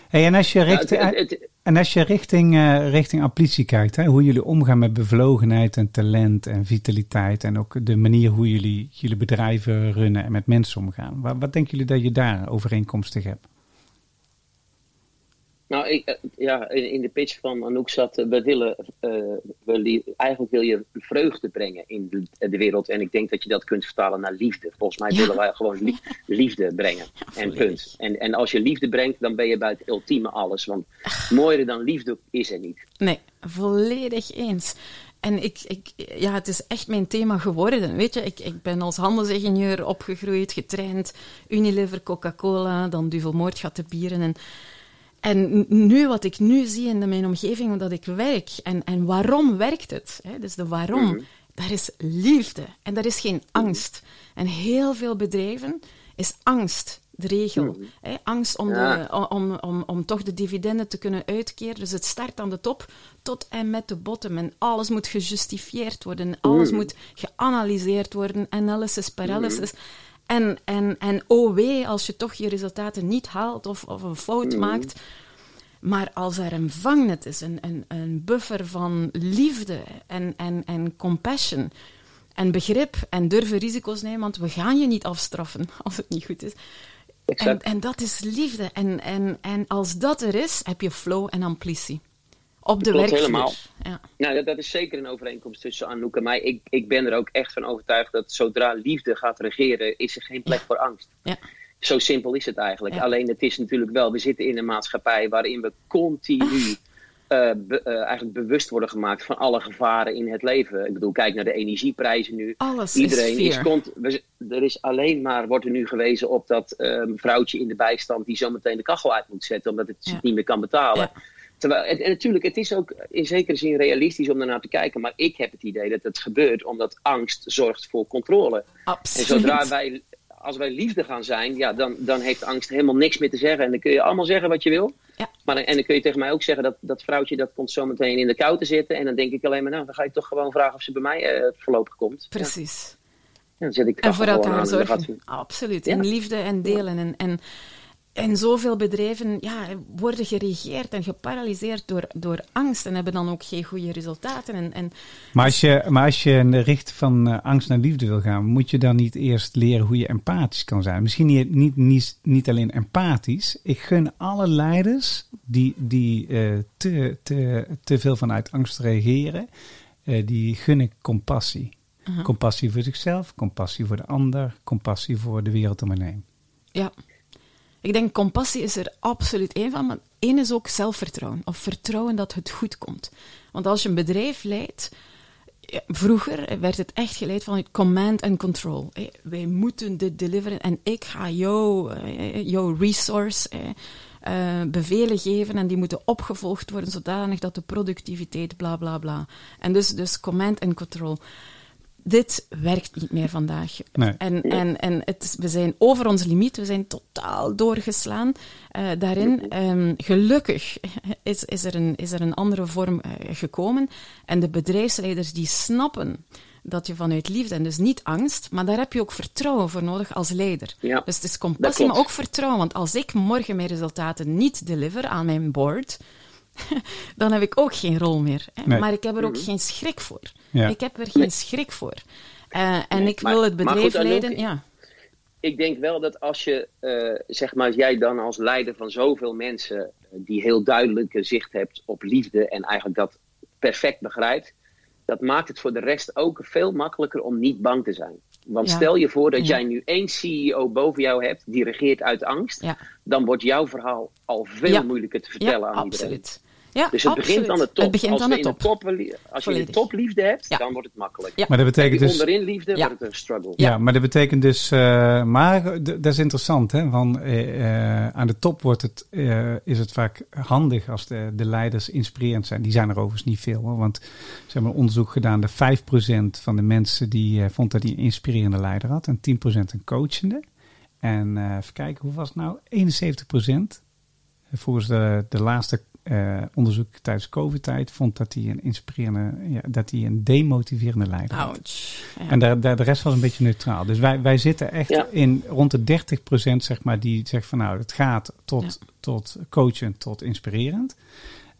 Hey, en als je, Ja, richt, het- het- het- en als je richting, eh, richting ambitie kijkt, hè, hoe jullie omgaan met bevlogenheid en talent en vitaliteit en ook de manier hoe jullie jullie bedrijven runnen en met mensen omgaan. Wat, wat denken jullie dat je daar overeenkomstig hebt? Nou, ik, eh, ja, in, de pitch van Anouk zat, eh, we willen, eh, we li- eigenlijk wil je vreugde brengen in de, de wereld. En ik denk dat je dat kunt vertalen naar liefde. Volgens mij Ja. willen wij gewoon lie- liefde brengen. en punt. En, en als je liefde brengt, dan ben je bij het ultieme alles. Want mooier dan liefde is er niet. Nee, volledig eens. En ik, ik, ja, het is echt mijn thema geworden. Weet je, ik, ik ben als handelsingenieur opgegroeid, getraind. Unilever, Coca-Cola, dan Duvel Moordgat bieren. En, en nu, wat ik nu zie in mijn omgeving, omdat ik werk. En, en waarom werkt het? Hè? Dus de waarom. Daar is liefde. En daar is geen angst. En heel veel bedrijven is angst de regel. Mhm. Hè, angst om, Ja. de, om, om, om toch de dividenden te kunnen uitkeren. Dus het start aan de top tot en met de bottom. En alles moet gejustifieerd worden. Alles Mhm. moet geanalyseerd worden. Analysis paralysis. En, en, en oh wee, als je toch je resultaten niet haalt of, of een fout Mhm. maakt. Maar als er een vangnet is, een, een, een buffer van liefde en, en, en compassion en begrip en durven risico's nemen, want we gaan je niet afstraffen als het niet goed is. En, en dat is liefde. En, en, en als dat er is, heb je flow en amplitie. Op de werkvloer. helemaal. Ja. Nou, dat, dat is zeker een overeenkomst tussen Anouk en mij. Ik, ik ben er ook echt van overtuigd dat zodra liefde gaat regeren, is er geen plek voor angst. Ja. Zo simpel is het eigenlijk. Ja. Alleen het is natuurlijk wel, we zitten in een maatschappij waarin we continu eh, be- eh, eigenlijk bewust worden gemaakt van alle gevaren in het leven. Ik bedoel, kijk naar de energieprijzen nu. Alles Iedereen is we- er is alleen maar, wordt er nu gewezen op dat eh, vrouwtje in de bijstand die zometeen de kachel uit moet zetten omdat het Ja. zich niet meer kan betalen. Ja. Terwijl, en, en natuurlijk, het is ook in zekere zin realistisch om daarnaar te kijken. Maar ik heb het idee dat het gebeurt omdat angst zorgt voor controle. En Absoluut. zodra wij, als wij liefde gaan zijn, ja, dan, dan heeft angst helemaal niks meer te zeggen. En dan kun je allemaal zeggen wat je wil. Ja. Maar, en dan kun je tegen mij ook zeggen dat dat vrouwtje dat komt zo meteen in de kou te zitten. En dan denk ik alleen maar, nou, dan ga je toch gewoon vragen of ze bij mij eh, voorlopig komt. Precies. Ja, dan zet ik En kachel voor gewoon elkaar aan en dan gaat zorgen. Absoluut. Ja. In liefde en delen. En, en, en zoveel bedrijven ja, worden geregeerd en geparalyseerd door, door angst en hebben dan ook geen goede resultaten. En, en Maar als je, maar als je in de richting van eh, angst naar liefde wil gaan, moet je dan niet eerst leren hoe je empathisch kan zijn? Misschien niet, niet, niet, niet alleen empathisch. Ik gun alle leiders die, die eh, te, te, te veel vanuit angst reageren, eh, die gun ik compassie. Compassie voor zichzelf, compassie voor de ander, compassie voor de wereld om hen heen. Ja. Ik denk, compassie is er absoluut één van, maar één is ook zelfvertrouwen. Of vertrouwen dat het goed komt. Want als je een bedrijf leidt, vroeger werd het echt geleid vanuit command and control. Eh, Wij moeten dit deliveren en ik ga jou, eh, jouw resource eh, eh, bevelen geven en die moeten opgevolgd worden zodanig dat de productiviteit bla bla bla. En dus, dus command and control. Dit werkt niet meer vandaag. Nee. En, en, en het is, we zijn over ons limiet, we zijn totaal doorgeslaan eh, daarin. Ehm, gelukkig is, is, er een, is er een andere vorm eh, gekomen. En de bedrijfsleiders die snappen dat je vanuit liefde, en dus niet angst, maar daar heb je ook vertrouwen voor nodig als leider. Ja, dus het is compassie, maar ook vertrouwen. Want als ik morgen mijn resultaten niet deliver aan mijn board, dan heb ik ook geen rol meer. Hè? Nee. Maar ik heb er ook geen schrik voor. Ja. Ik heb er geen schrik voor. Eh, en Nee, ik maar- wil het bedrijf goed, Anouk, leiden. Ja. ik denk wel dat als je, eh, zeg maar, jij dan als leider van zoveel mensen, eh, die heel duidelijke zicht hebt op liefde en eigenlijk dat perfect begrijpt, dat maakt het voor de rest ook veel makkelijker om niet bang te zijn. Want Ja. stel je voor dat Ja. jij nu één CEO boven jou hebt die regeert uit angst, Ja. dan wordt jouw verhaal al veel Ja. moeilijker te vertellen ja, aan iedereen. Ja, Dus het absoluut. begint aan de top. Het begint als aan de top. als je de topliefde hebt, Ja. dan wordt het makkelijk. Ja. Maar dat betekent je dus... onderin liefde, Ja. wordt het een struggle. Ja, maar dat betekent dus. eh, maar dat is interessant, hè? Van, eh, eh, aan de top wordt het, eh, is het vaak handig als de, de leiders inspirerend zijn. Die zijn er overigens niet veel, hoor. Want ze hebben een onderzoek gedaan: de 5% van de mensen die eh, vond dat hij een inspirerende leider had, en 10% een coachende. En eh even kijken, hoe was het nou? 71% volgens de, de laatste eh, onderzoek tijdens COVID-tijd vond dat hij een inspirerende, ja, dat hij een demotiverende leider had. Ouch. Ja. En daar, daar, de rest was een beetje neutraal. Dus wij, wij zitten echt Ja. in rond de 30% zeg maar, die zegt van nou, het gaat tot, tot coachend, tot inspirerend.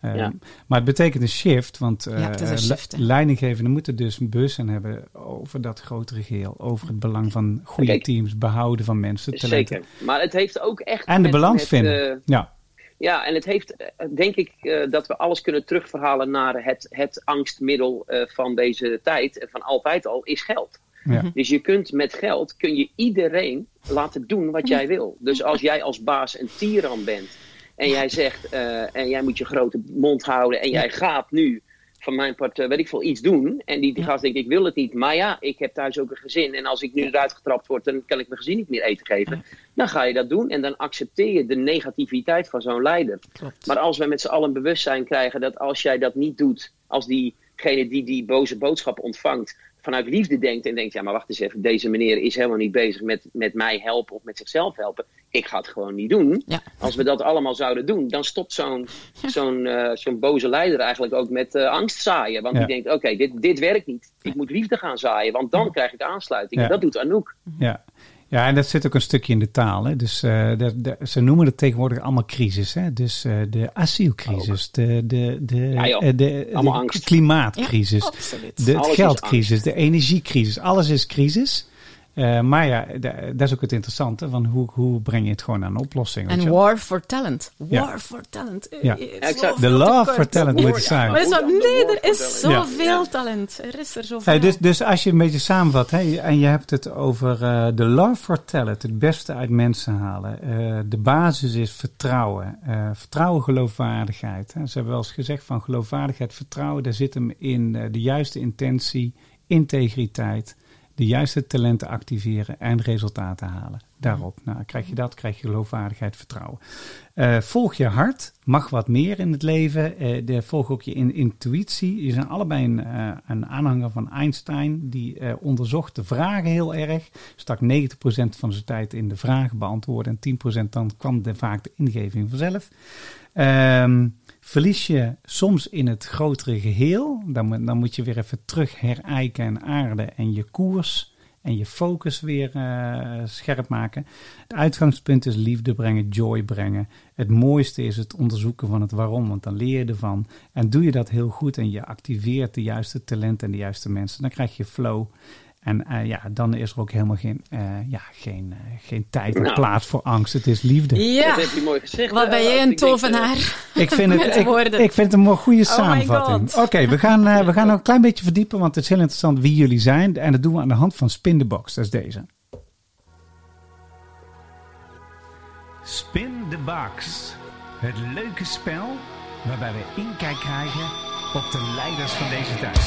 Ehm, Ja. Maar het betekent een shift, want eh shift, hè. leidinggevenden moeten dus een bewustzijn hebben over dat grotere geheel. Over het belang van goede Kijk. teams, behouden van mensen, talenten. Zeker. Maar het heeft ook echt. En de balans met, vinden. eh, ja, Ja, en het heeft, eh, denk ik, eh, dat we alles kunnen terugverhalen naar het, het angstmiddel eh, van deze tijd, en van altijd al, is geld. ja. Dus je kunt met geld, kun je iedereen laten doen wat jij wil. Dus als jij als baas een tiran bent en jij zegt, en jij moet je grote mond houden en jij gaat nu van mijn part, eh, weet ik veel, iets doen. En die, die Ja. gast denkt, ik wil het niet. Maar ja, ik heb thuis ook een gezin. En als ik nu eruit getrapt word, dan kan ik mijn gezin niet meer eten geven. Dan ga je dat doen en dan accepteer je de negativiteit van zo'n leider. Klopt. Maar als we met z'n allen bewustzijn krijgen dat als jij dat niet doet, als diegene die die boze boodschap ontvangt, vanuit liefde denkt en denkt, ja maar wacht eens even, deze meneer is helemaal niet bezig met, met mij helpen of met zichzelf helpen. Ik ga het gewoon niet doen. Ja. Als we dat allemaal zouden doen, dan stopt zo'n zo'n eh, zo'n boze leider eigenlijk ook met eh, angst zaaien. Want Ja. die denkt, oké, dit, dit werkt niet. Ik moet liefde gaan zaaien, want dan krijg ik aansluiting. Ja. En dat doet Anouk. Ja. Ja, en dat zit ook een stukje in de taal. Hè? Dus eh, de, de- ze noemen het tegenwoordig allemaal crisis. Hè? Dus eh, de asielcrisis, de, de, de, Ja, joh. eh, de, de klimaatcrisis, Ja, de geldcrisis, de energiecrisis. Alles is crisis. Eh, maar ja, da- dat is ook het interessante. Van hoe, hoe breng je het gewoon aan een oplossing? weet En je war for talent. Ja. War for talent. Eh, Ja. eh, exact. zoveel De love tekort. for talent moet zijn. Maar is wat, nee, er is zoveel Ja. talent. Er is er zoveel. Hey, dus, dus als je een beetje samenvat hè, en je hebt het over eh, de love for talent, het beste uit mensen halen. Eh, de basis is vertrouwen. Eh, vertrouwen, geloofwaardigheid. Hè. Ze hebben wel eens gezegd van geloofwaardigheid, vertrouwen, daar zit hem in eh, de juiste intentie, integriteit, de juiste talenten activeren en resultaten halen. Daarop. Nou, krijg je dat, krijg je geloofwaardigheid, vertrouwen. Eh, volg je hart, mag wat meer in het leven. Eh, de, volg ook je in, intuïtie. Je zijn allebei een, eh, een aanhanger van Einstein. Die onderzocht de vragen heel erg. Stak 90% van zijn tijd in de vragen beantwoorden. En 10% dan kwam de, vaak de ingeving vanzelf. Ehm, verlies je soms in het grotere geheel. Dan, dan moet je weer even terug herijken en aarden. En je koers en je focus weer eh, scherp maken. Het uitgangspunt is liefde brengen, joy brengen. Het mooiste is het onderzoeken van het waarom, want dan leer je ervan. En doe je dat heel goed en je activeert de juiste talenten en de juiste mensen, dan krijg je flow. En eh, ja, dan is er ook helemaal geen, eh, ja, geen, eh, geen tijd en Nou. plaats voor angst. Het is liefde. Ja. Dat heb je mooi gezegd. Wat ben jij Lars. een tovenaar. Ik vind het, ik, ik vind het een mooi goede Oh samenvatting. Oké, we, gaan, eh, we gaan nog een klein beetje verdiepen, want het is heel interessant wie jullie zijn. En dat doen we aan de hand van Spin the Box. Dat is deze. Spin the Box. Het leuke spel waarbij we inkijk krijgen op de leiders van deze tijd.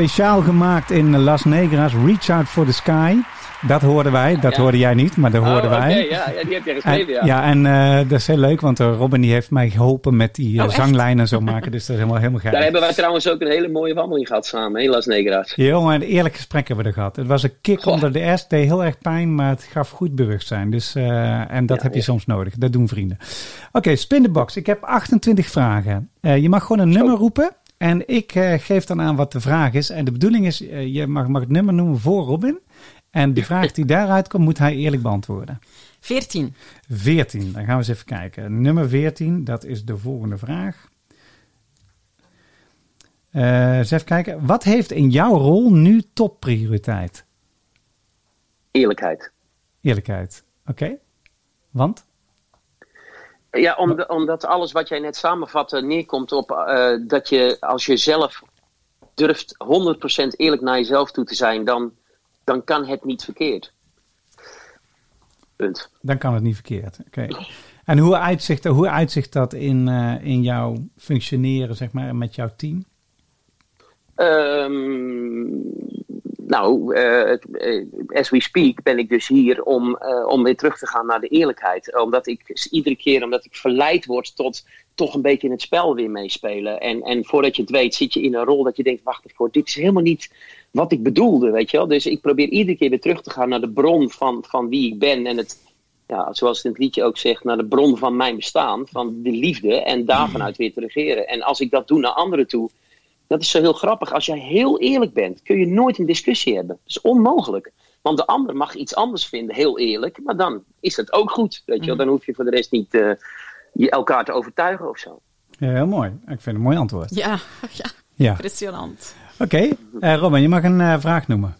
Speciaal gemaakt in Las Negras, Reach Out for the Sky. Dat hoorden wij, dat Ja. hoorde jij niet, maar dat Oh, hoorden wij. ja, ja, die heb En, geschreven, ja. ja, en eh, dat is heel leuk, want eh, Robin die heeft mij geholpen met die eh, Oh, echt? zanglijn en zo maken. Dus dat is helemaal, helemaal Daar gaaf. hebben wij trouwens ook een hele mooie wandeling gehad samen, in Las Negras. Jongen, een eerlijk gesprek hebben we er gehad. Het was een kick Goh. onder de S, deed heel erg pijn, maar het gaf goed bewustzijn. Dus, eh, en dat heb je soms nodig. Dat doen vrienden. Oké, spin box. Ik heb 28 vragen. Eh, je mag gewoon een nummer roepen. En ik eh, geef dan aan wat de vraag is. En de bedoeling is, eh, je mag, mag het nummer noemen voor Robin. En de vraag die daaruit komt, moet hij eerlijk beantwoorden. 14. 14, dan gaan we eens even kijken. Nummer 14, dat is de volgende vraag. Eh, eens even kijken. Wat heeft in jouw rol nu topprioriteit? Eerlijkheid. Eerlijkheid. Oké. Want? Ja, om de- omdat alles wat jij net samenvatte neerkomt op eh, dat je als je zelf durft 100% eerlijk naar jezelf toe te zijn, dan, dan kan het niet verkeerd. Punt. Dan kan het niet verkeerd. Oké. En hoe uitzicht, hoe uitzicht dat in, eh, in jouw functioneren, zeg maar, met jouw team? Ehm, nou, eh, as we speak ben ik dus hier om, eh, om weer terug te gaan naar de eerlijkheid. Omdat ik iedere keer omdat ik verleid word tot toch een beetje in het spel weer meespelen. En, en voordat je het weet zit je in een rol dat je denkt, wacht even, dit is helemaal niet wat ik bedoelde, weet je wel. Dus ik probeer iedere keer weer terug te gaan naar de bron van, van wie ik ben en het... Ja, zoals het in het liedje ook zegt, naar de bron van mijn bestaan, van de liefde, en daarvanuit weer te regeren. En als ik dat doe naar anderen toe, dat is zo heel grappig. Als jij heel eerlijk bent, kun je nooit een discussie hebben. Dat is onmogelijk. Want de ander mag iets anders vinden, heel eerlijk. Maar dan is dat ook goed. Weet je wel? Dan hoef je voor de rest niet eh, je elkaar te overtuigen of zo. Ja, heel mooi. Ik vind het een mooi antwoord. Ja, ja, Ja. impressionant. Oké. Eh, Robin, je mag een eh, vraag noemen.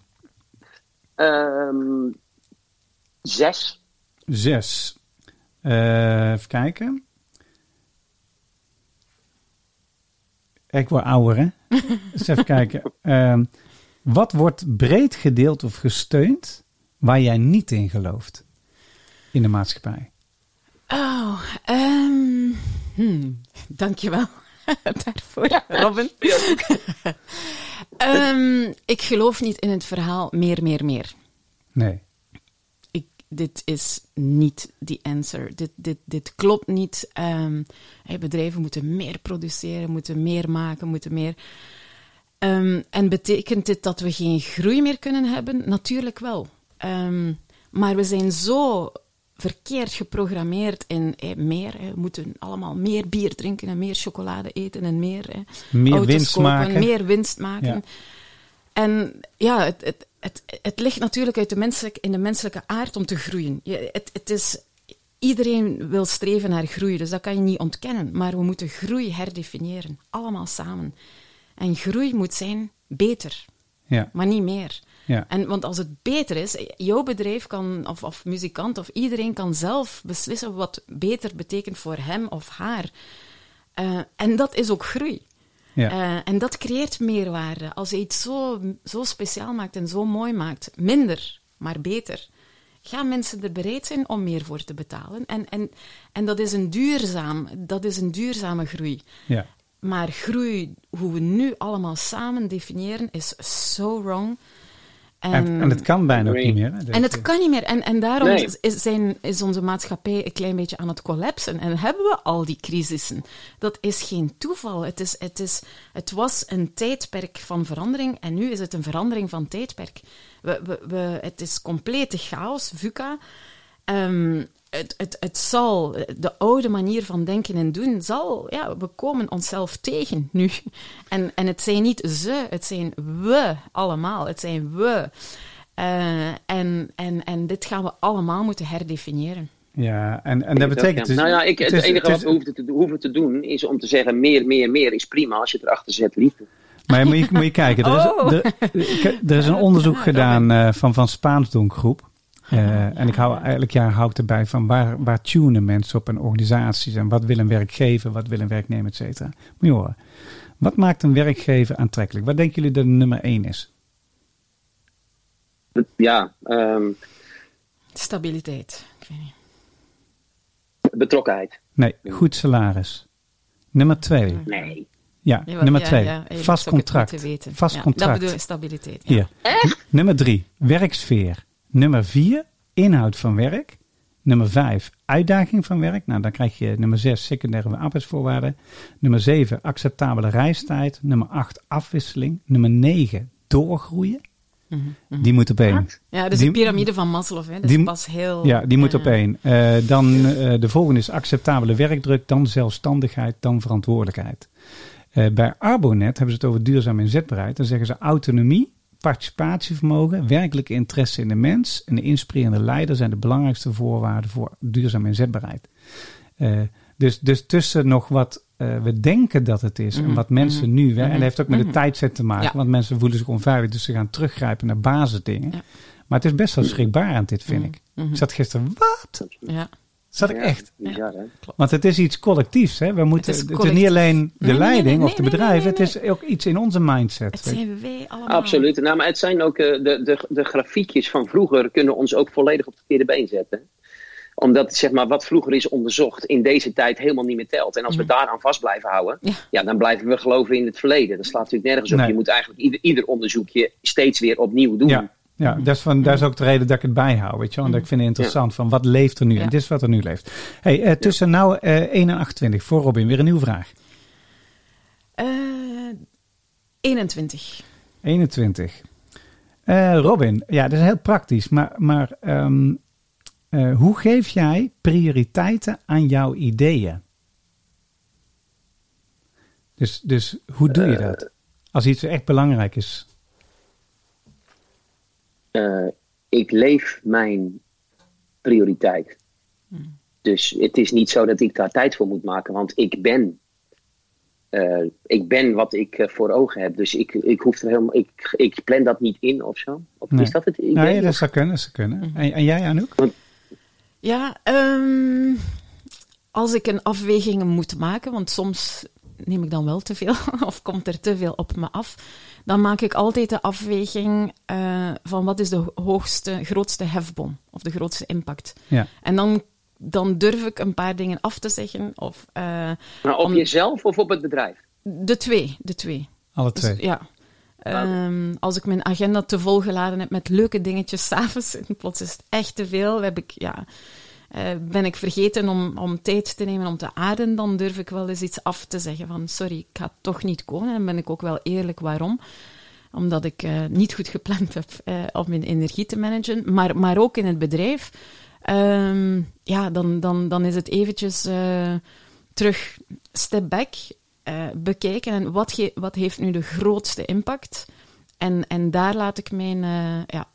Ehm, zes. Zes. Eh, even kijken. Ik word ouder, hè? Eens even kijken. Ehm, wat wordt breed gedeeld of gesteund waar jij niet in gelooft in de maatschappij? Oh, ehm hmm, dankjewel daarvoor, Robin. Ehm, ik geloof niet in het verhaal meer, meer, meer. Nee. Dit is niet die answer. Dit, dit, dit klopt niet. Ehm, hey, bedrijven moeten meer produceren, moeten meer maken, moeten meer. Ehm, en betekent dit dat we geen groei meer kunnen hebben? Natuurlijk wel. Ehm, maar we zijn zo verkeerd geprogrammeerd in eh, meer. We moeten allemaal meer bier drinken en meer chocolade eten en meer, Meer auto's winst kopen, maken. meer winst maken. Ja. En ja, het, het, het, het ligt natuurlijk uit de menselijk, in de menselijke aard om te groeien. Je, het, het is, iedereen wil streven naar groei, dus dat kan je niet ontkennen. Maar we moeten groei herdefiniëren, allemaal samen. En groei moet zijn beter, Ja, maar niet meer. ja. En, want als het beter is, jouw bedrijf kan, of, of muzikant, of iedereen kan zelf beslissen wat beter betekent voor hem of haar. Eh, en dat is ook groei. Ja. Eh, en dat creëert meerwaarde. Als je iets zo, zo speciaal maakt en zo mooi maakt, minder, maar beter, gaan mensen er bereid zijn om meer voor te betalen. En, en, en dat, is een duurzaam, dat is een duurzame groei. ja. Maar groei, hoe we nu allemaal samen definiëren, is so wrong. En, en het kan bijna ook niet meer. hè. En het kan niet meer. En, en daarom Nee. is, zijn, is onze maatschappij een klein beetje aan het collapsen. En hebben we al die crisissen. Dat is geen toeval. Het, is, het, is, het was een tijdperk van verandering en nu is het een verandering van tijdperk. We, we, we, het is complete chaos, VUCA. Ehm, het, het, het zal, de oude manier van denken en doen, zal, ja, we komen onszelf tegen nu. En, en het zijn niet ze, het zijn we allemaal. Het zijn we. Eh, en, en, en dit gaan we allemaal moeten herdefiniëren. Ja, en, en dat betekent dus... nou ja, ik, het, is- enige wat we hoeven te, hoeven te doen is om te zeggen: meer, meer, meer is prima als je het erachter zet, liefde. Maar moet je, moet je kijken, er is, Oh. er, er is een onderzoek gedaan eh, van Van Spaansdonk groep. Eh, en ik hou elk jaar hou ik erbij van waar, waar tunen mensen op en organisaties en wat wil een werkgever, wat wil een werknemer, et cetera. Moet je horen. Wat maakt een werkgever aantrekkelijk? Wat denken jullie dat de nummer één is? Ja, ehm, Stabiliteit. Ik weet niet. betrokkenheid. Nee, goed salaris. Nummer twee. Nee. Ja, Ja, wat- nummer ja, twee. ja, vast contract. Vast Ja, contract. Dat bedoel ik, stabiliteit. Ja. Hier. Nummer drie, werksfeer. Nummer vier, inhoud van werk. Nummer vijf, uitdaging van werk. Nou, dan krijg je nummer zes, secundaire arbeidsvoorwaarden. Nummer zeven, acceptabele reistijd. Nummer acht, afwisseling. Nummer negen, doorgroeien. Die moet op één. Ja, dus Die- de piramide van Maslow, hè, dat die- pas heel... Ja, die moet eh, op één. Eh, dan eh, de volgende is acceptabele werkdruk, dan zelfstandigheid, dan verantwoordelijkheid. Eh, bij Arbonet hebben ze het over duurzaam inzetbaarheid. Dan zeggen ze autonomie, participatievermogen, werkelijke interesse in de mens en de inspirerende leider zijn de belangrijkste voorwaarden voor duurzaam inzetbaarheid. Eh, dus, dus tussen nog wat eh, we denken dat het is en wat mensen nu... En dat heeft ook met de tijdset te maken. Ja. want mensen voelen zich onveilig, dus ze gaan teruggrijpen naar basisdingen. Ja. Maar het is best wel schrikbarend dit, vind ik. Ik zat gisteren, wat? Ja. Zat ik Ja, echt? Bizar, hè? Want het is iets collectiefs. Hè? We moeten, is het, is niet alleen de Nee, nee, leiding nee, of de nee, nee, bedrijven. nee, nee. Het is ook iets in onze mindset. Het zijn wij allemaal. Absoluut. Nou, maar het zijn ook eh, de, de, de grafiekjes van vroeger kunnen ons ook volledig op het verkeerde been zetten. Omdat zeg maar, wat vroeger is onderzocht in deze tijd helemaal niet meer telt. En als we daaraan vast blijven houden, Ja. ja. dan blijven we geloven in het verleden. Dat slaat natuurlijk nergens op. Nee. Je moet eigenlijk ieder, ieder onderzoekje steeds weer opnieuw doen. Ja, ja dat, is van, dat is ook de reden dat ik het bijhoud. Weet je? Want ik vind het interessant van wat leeft er nu. En dit is wat er nu leeft. Hey, eh, tussen nou 1 en 28 voor Robin weer een nieuwe vraag. Eh, 21. 21. Eh, Robin, ja, dat is heel praktisch. Maar, maar ehm, eh, hoe geef jij prioriteiten aan jouw ideeën? Dus, dus hoe doe je dat? Als iets echt belangrijk is. Eh, ik leef mijn prioriteit. Dus het is niet zo dat ik daar tijd voor moet maken, want ik ben. eh, ik ben wat ik eh, voor ogen heb. Dus ik, ik hoef er helemaal. Ik, ik plan dat niet in of zo. Of Nee. is dat het? Nee, dat zou kunnen. Dat zou kunnen. En, en jij, Anouk? Ja, ehm, als ik een afweging moet maken, want soms neem ik dan wel te veel of komt er te veel op me af, dan maak ik altijd de afweging eh, van wat is de hoogste, grootste hefbom of de grootste impact. Ja. En dan, dan durf ik een paar dingen af te zeggen. Of, eh, Maar op om- jezelf of op het bedrijf? de twee, de twee. Alle Dus, twee. ja. Ehm, als ik mijn agenda te vol geladen heb met leuke dingetjes s'avonds, plots is het echt te veel, heb ik, ja, eh, ben ik vergeten om, om tijd te nemen om te ademen, dan durf ik wel eens iets af te zeggen van sorry, ik ga toch niet komen. En ben ik ook wel eerlijk waarom. Omdat ik eh, niet goed gepland heb eh, om mijn energie te managen. Maar, maar ook in het bedrijf. Ehm, ja, dan, dan, dan is het eventjes terug step back bekijken. En wat, ge- wat heeft nu de grootste impact? En, en daar laat ik mijn, ja,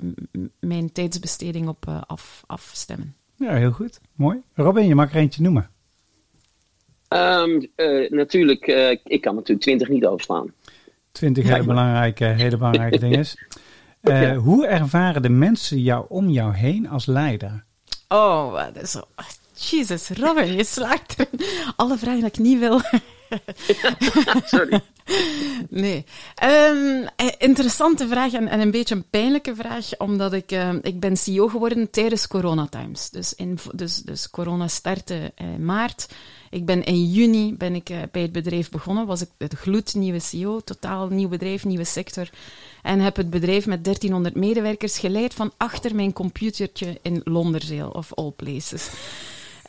mijn tijdsbesteding op af, afstemmen. Ja, heel goed. Mooi. Robin, je mag er eentje noemen. Ehm, eh, natuurlijk, eh, ik kan natuurlijk 20 niet overslaan. Twintig hele belangrijke, hele belangrijke dingen. Eh, Ja. Hoe ervaren de mensen jou om jou heen als leider? Oh, wat is zo. Jezus, Robin, je slaagt erin. Alle vragen dat ik niet wil. Sorry. Nee. Ehm, eh, interessante vraag en, en een beetje een pijnlijke vraag, omdat ik, ehm, ik ben CEO geworden tijdens coronatimes. Dus, in, dus, dus corona startte in maart. Ik ben in juni ben ik, eh, bij het bedrijf begonnen, was ik de gloednieuwe CEO, totaal nieuw bedrijf, nieuwe sector. En heb het bedrijf met 1300 medewerkers geleid van achter mijn computertje in Londerzeel, of all places.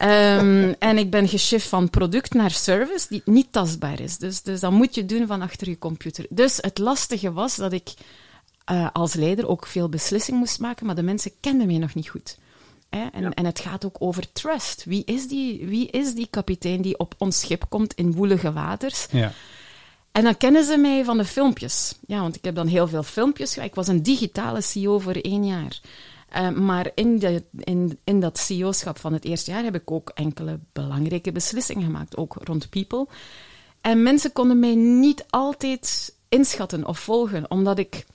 Ehm, en ik ben geshift van product naar service die niet tastbaar is. Dus, dus dat moet je doen van achter je computer. Dus het lastige was dat ik eh, als leider ook veel beslissingen moest maken, maar de mensen kenden mij nog niet goed. Hè? En, Ja. en het gaat ook over trust. Wie is, die, wie is die kapitein die op ons schip komt in woelige waters? Ja. En dan kennen ze mij van de filmpjes. Ja, want ik heb dan heel veel filmpjes. Ik was een digitale CEO voor één jaar. Eh, maar in, de, in, in dat CEO-schap van het eerste jaar heb ik ook enkele belangrijke beslissingen gemaakt, ook rond people. En mensen konden mij niet altijd inschatten of volgen, omdat ik,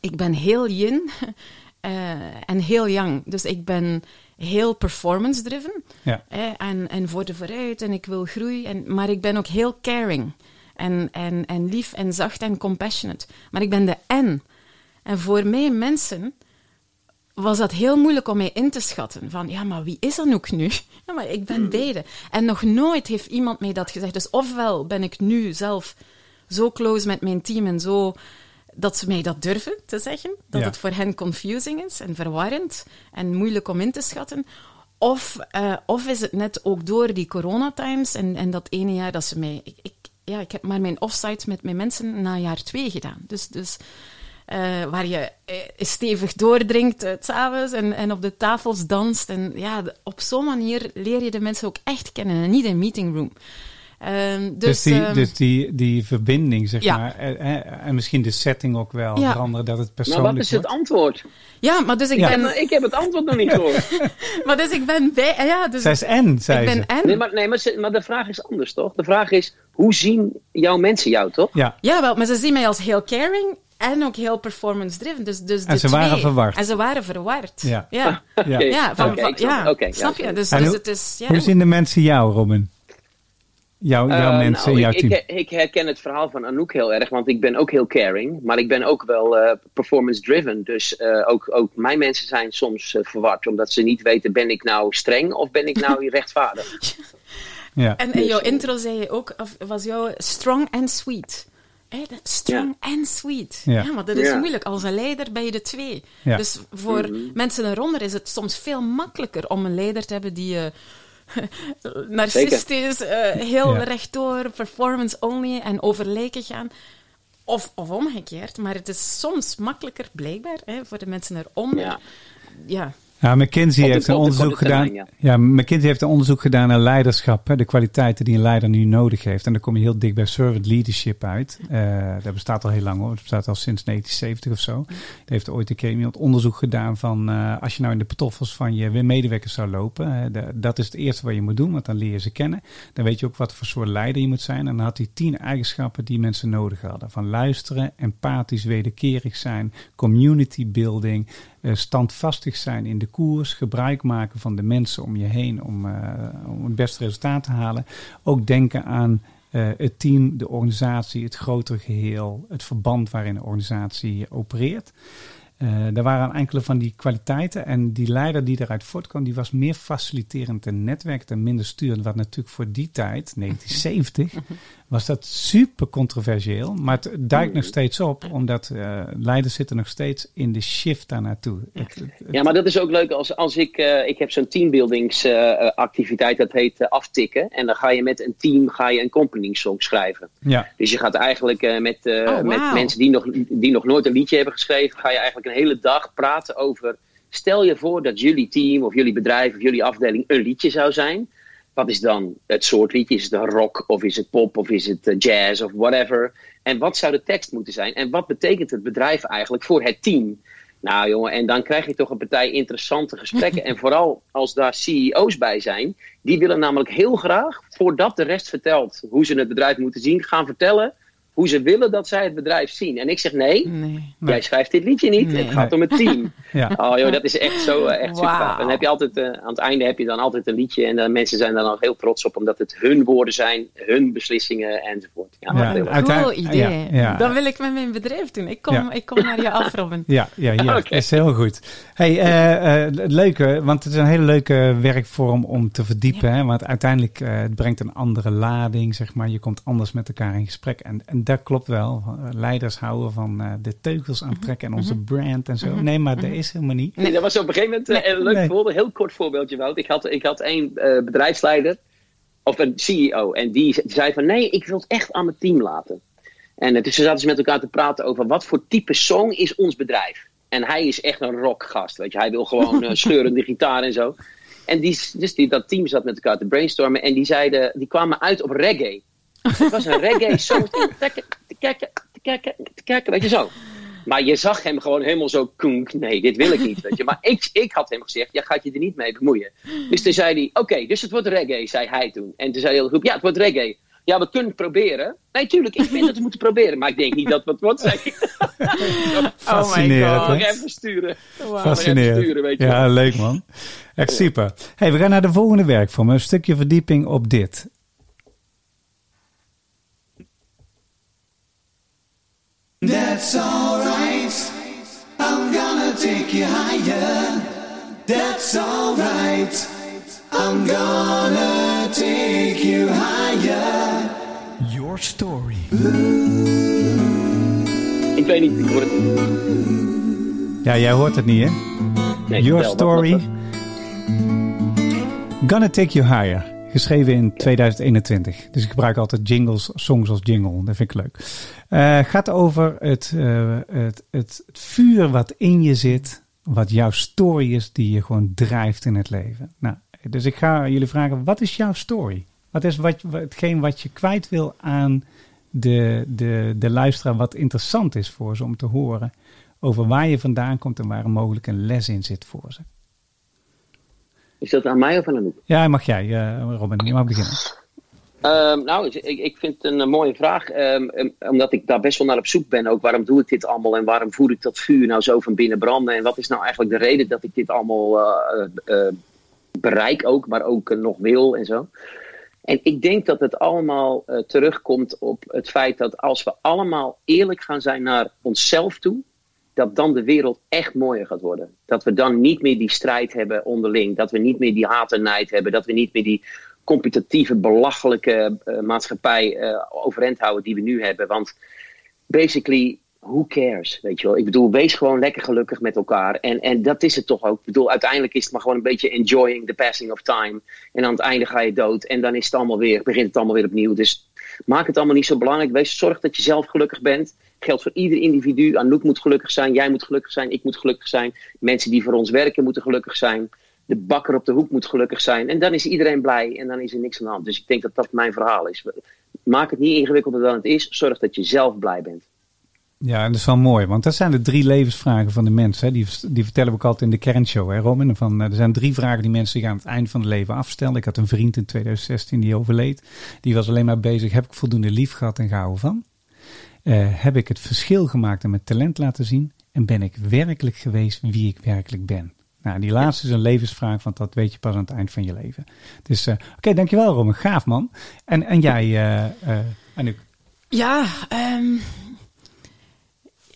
ik ben heel yin eh, en heel yang. Dus ik ben heel performance-driven Ja. en, en voor de vooruit en ik wil groei. En, maar ik ben ook heel caring en, en, en lief en zacht en compassionate. Maar ik ben de N. En voor mij mensen was dat heel moeilijk om mij in te schatten. Van, ja, maar wie is Anouk nu? Ja, maar ik ben beide. En nog nooit heeft iemand mij dat gezegd. Dus ofwel ben ik nu zelf zo close met mijn team en zo dat ze mij dat durven te zeggen. Dat Ja. het voor hen confusing is en verwarrend en moeilijk om in te schatten. Of, eh, of is het net ook door die coronatimes en, en dat ene jaar dat ze mij... Ik, ik, ja, ik heb maar mijn offsites met mijn mensen na jaar twee gedaan. Dus... dus waar je eh, stevig doordringt uh, s'avonds en, en op de tafels danst. En ja, op zo'n manier leer je de mensen ook echt kennen en niet in meeting room. Ehm, Dus, dus, die, ehm, dus die, die verbinding, zeg Ja. maar. En, en- en misschien de setting ook wel Ja. veranderen, dat het Maar persoonlijk wat is het wordt. antwoord? ja, maar dus ik Ja. ben... Maar ik heb het antwoord nog niet gehoord. Maar dus ik ben bij... Ja, dus Zij is en, zei ik ze. ben en... Nee, maar, nee maar, ze- maar de vraag is anders, toch? De vraag is, hoe zien jouw mensen jou, toch? Ja, Ja, wel, maar ze zien mij als heel caring en ook heel performance-driven. Dus, dus En ze waren verward. En ze waren verward. Ja. Ja, ja. Oké. ja, van, Oké, van- ja. het. Oké, ja, snap je? Dus, dus hoe- het is... Ja. Hoe zien de mensen jou, Robin? Jouw, jouw Eh, mensen nou, jouw ik, team? ik, ik herken het verhaal van Anouk heel erg, want ik ben ook heel caring, maar ik ben ook wel eh, performance-driven. Dus eh, ook, ook mijn mensen zijn soms eh, verward, omdat ze niet weten, ben ik nou streng of ben ik nou rechtvaardig? ja. En in jouw intro zei je ook, of was jouw strong and sweet. Dat strong and sweet. Ja. Ja. maar dat is Ja. moeilijk. Als een leider ben je de twee. Ja. Dus voor mensen eronder is het soms veel makkelijker om een leider te hebben die... eh narcistisch, eh, heel Ja. rechtdoor, performance only en over lijken gaan. Of, of omgekeerd. Maar het is soms makkelijker, blijkbaar, hè, voor de mensen erom. Ja. ja. Ja, McKinsey Op heeft een onderzoek gedaan. termijn, ja. McKinsey heeft een onderzoek gedaan naar leiderschap, hè, de kwaliteiten die een leider nu nodig heeft. En dan kom je heel dik bij servant leadership uit. Eh, dat bestaat al heel lang hoor. Het bestaat al sinds 1970 of zo. Er heeft ooit een keer iemand onderzoek gedaan van eh, als je nou in de patoffels van je medewerkers zou lopen. hè, de- dat is het eerste wat je moet doen, want dan leer je ze kennen. Dan weet je ook wat voor soort leider je moet zijn. En dan had hij tien eigenschappen die mensen nodig hadden. Van luisteren, empathisch, wederkerig zijn, community building, eh, standvastig zijn in de koers, gebruik maken van de mensen om je heen om, eh, om het beste resultaat te halen. Ook denken aan eh, het team, de organisatie, het grotere geheel, het verband waarin de organisatie opereert. Eh er waren enkele van die kwaliteiten. En die leider die eruit voortkwam, die was meer faciliterend en netwerkend en minder sturend. Wat natuurlijk voor die tijd, 1970, was dat super controversieel. Maar het duikt nog steeds op, omdat eh, leiders zitten nog steeds in de shift daar naartoe. Ja, maar dat is ook leuk als, als ik, eh, ik heb zo'n teambuildingsactiviteit, dat heet aftikken. En dan ga je met een team ga je een company song schrijven. ja. Dus je gaat eigenlijk eh, met, eh, Oh, met mensen die nog, die nog nooit een liedje hebben geschreven, ga je eigenlijk een hele dag praten over. Stel je voor dat jullie team of jullie bedrijf of jullie afdeling een liedje zou zijn. Wat is dan het soort liedje? Is het rock of is het pop of is het eh, jazz of whatever? En wat zou de tekst moeten zijn? En wat betekent het bedrijf eigenlijk voor het team? Nou jongen, en dan krijg je toch een partij interessante gesprekken. en vooral als daar CEO's bij zijn, die willen namelijk heel graag, voordat de rest vertelt hoe ze het bedrijf moeten zien, gaan vertellen hoe ze willen dat zij het bedrijf zien. En ik zeg nee, Nee. jij schrijft dit liedje niet, Nee. het gaat om het team. Ja. Oh joh, dat is echt zo eh, echt super. En dan heb je altijd, eh, aan het einde heb je dan altijd een liedje en de mensen zijn daar dan heel trots op, omdat het hun woorden zijn, hun beslissingen enzovoort. Ja, Ja, heel uiteindelijk- Cool idee. ja, ja. Dat wil ik met mijn bedrijf doen. Ik kom, Ja. ik kom naar je af, Robin. Ja, ja, ja is heel goed. Hey, eh, eh, het leuke, want het is een hele leuke werkvorm om te verdiepen. Hè? Want uiteindelijk eh, het brengt een andere lading, zeg maar. Je komt anders met elkaar in gesprek. En, en dat klopt wel. Leiders houden van eh, de teugels aantrekken en onze brand en zo. Nee, maar dat is helemaal niet. Nee, dat was op een gegeven moment eh, een leuk Nee. voorbeeld, een heel kort voorbeeldje, Wout. Ik had, ik had één eh, bedrijfsleider, of een CEO, en die zei van nee, ik wil het echt aan mijn team laten. En dus ze zaten ze met elkaar te praten over wat voor type song is ons bedrijf. En hij is echt een rockgast, weet je. Hij wil gewoon scheurende gitaar en zo. En die, dus die, dat team zat met elkaar te brainstormen en die zeiden, die kwamen uit op reggae. Het was een reggae song. Te kijken, te kijken, te kijken, te kijken, weet je zo. Maar je zag hem gewoon helemaal zo koenk. Nee, dit wil ik niet, weet je. Maar ik, ik had hem gezegd, ja, gaat je er niet mee bemoeien. Dus toen zei hij, oké, dus het wordt reggae, zei hij toen. En toen zei de hele groep, ja, het wordt reggae. Ja, we kunnen het proberen. Nee, tuurlijk, ik vind dat we moeten proberen. Maar ik denk niet dat het wordt, zei ik. Fascinerend? Nog even sturen. Wauw. Even Fascinerend. sturen, weet je Ja, wel. leuk man. Echt super. Hey, we gaan naar de volgende werkvorm. Een stukje verdieping op dit. That's alright. I'm gonna take you higher. That's alright. I'm gonna take you higher. Your story. Ik weet niet, ik hoor het niet. Ja, jij hoort het niet, hè? Nee, Your vertel, Story. Gonna Take You Higher. Geschreven in 2021. Dus ik gebruik altijd jingles, songs als jingle. Dat vind ik leuk. Eh, gaat over het, eh, het, het, het vuur wat in je zit. Wat jouw story is die je gewoon drijft in het leven. Nou, dus ik ga jullie vragen, wat is jouw story? Wat is wat, hetgeen wat je kwijt wil aan de, de, de luisteraar wat interessant is voor ze om te horen over waar je vandaan komt en waar mogelijk een les in zit voor ze. Is dat aan mij of aan Anouk? Ja, mag jij, eh, Robin, je mag beginnen. Ehm, nou, ik, ik vind het een, eh, mooie vraag. ehm, ehm, omdat ik daar best wel naar op zoek ben. Ook waarom doe ik dit allemaal en waarom voer ik dat vuur nou zo van binnen branden? En wat is nou eigenlijk de reden dat ik dit allemaal eh, bereik ook, maar ook nog wil en zo? En ik denk dat het allemaal terugkomt op het feit dat als we allemaal eerlijk gaan zijn naar onszelf toe, dat dan de wereld echt mooier gaat worden. Dat we dan niet meer die strijd hebben onderling. Dat we niet meer die haat en nijd hebben. Dat we niet meer die competitieve, belachelijke eh, maatschappij eh, overeind houden die we nu hebben. Want basically, who cares? Weet je wel? Ik bedoel, wees gewoon lekker gelukkig met elkaar. En, en dat is het toch ook. Ik bedoel, uiteindelijk is het maar gewoon een beetje enjoying the passing of time. En aan het einde ga je dood. En dan is het allemaal weer, begint het allemaal weer opnieuw. Dus maak het allemaal niet zo belangrijk. Wees, zorg dat je zelf gelukkig bent. Geldt voor ieder individu. Anouk moet gelukkig zijn. Jij moet gelukkig zijn. Ik moet gelukkig zijn. Mensen die voor ons werken moeten gelukkig zijn. De bakker op de hoek moet gelukkig zijn. En dan is iedereen blij. En dan is er niks aan de hand. Dus ik denk dat dat mijn verhaal is. Maak het niet ingewikkelder dan het is. Zorg dat je zelf blij bent. Ja, dat is wel mooi, want dat zijn de drie levensvragen van de mens. Hè. Die, die vertellen we ook altijd in de kernshow, hè, Robin. Van, eh, er zijn drie vragen die mensen zich aan het eind van het leven afstellen. Ik had een vriend in 2016 die overleed. Die was alleen maar bezig, heb ik voldoende lief gehad en gehouden van? Eh, heb ik het verschil gemaakt en mijn talent laten zien? En ben ik werkelijk geweest wie ik werkelijk ben? Nou, die laatste is een levensvraag, want dat weet je pas aan het eind van je leven. Dus, eh, oké, dankjewel Robin. Gaaf man. En, en jij, eh eh Anouk? Ja, ehm,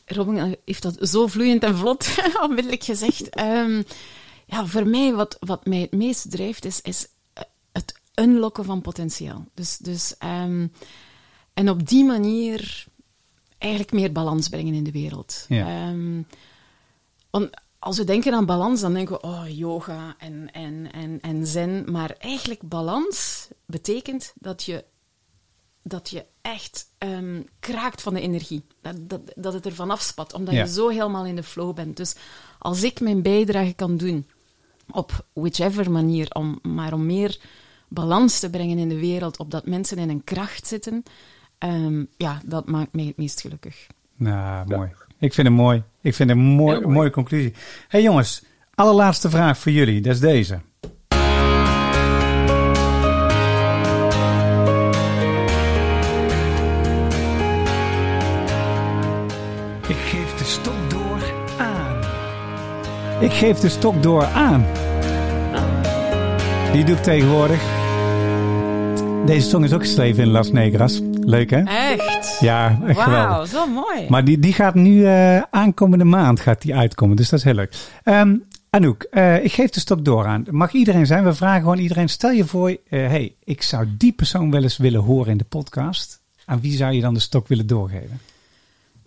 Robin heeft dat zo vloeiend en vlot onmiddellijk gezegd. Ehm, ja, voor mij, wat, wat mij het meest drijft, is, is het unlocken van potentiaal. Dus, dus, ehm, en op die manier eigenlijk meer balans brengen in de wereld. Ja. Ehm, want als we denken aan balans, dan denken we, oh, yoga en, en, en, en zen. Maar eigenlijk balans betekent dat je, dat je echt ehm, kraakt van de energie. Dat, dat, dat het er vanaf spat, omdat Ja. je zo helemaal in de flow bent. Dus als ik mijn bijdrage kan doen, op whichever manier, om, maar om meer balans te brengen in de wereld, opdat mensen in een kracht zitten, ehm, ja, dat maakt mij het meest gelukkig. Nou, mooi. Ik vind het mooi. Ik vind het een mooi, mooi. mooie conclusie. hey jongens, allerlaatste vraag voor jullie. Dat is deze. Ik geef de stok door aan. Ik geef de stok door aan. Die doe ik tegenwoordig. Deze song is ook geschreven in Las Negras. Leuk hè? Echt? Ja, echt geweldig. Wauw, zo mooi. Maar die, die gaat nu eh, aankomende maand gaat die uitkomen. Dus dat is heel leuk. Ehm, Anouk, eh, ik geef de stok door aan. Mag iedereen zijn? We vragen gewoon iedereen. Stel je voor, eh, hey, ik zou die persoon wel eens willen horen in de podcast. Aan wie zou je dan de stok willen doorgeven?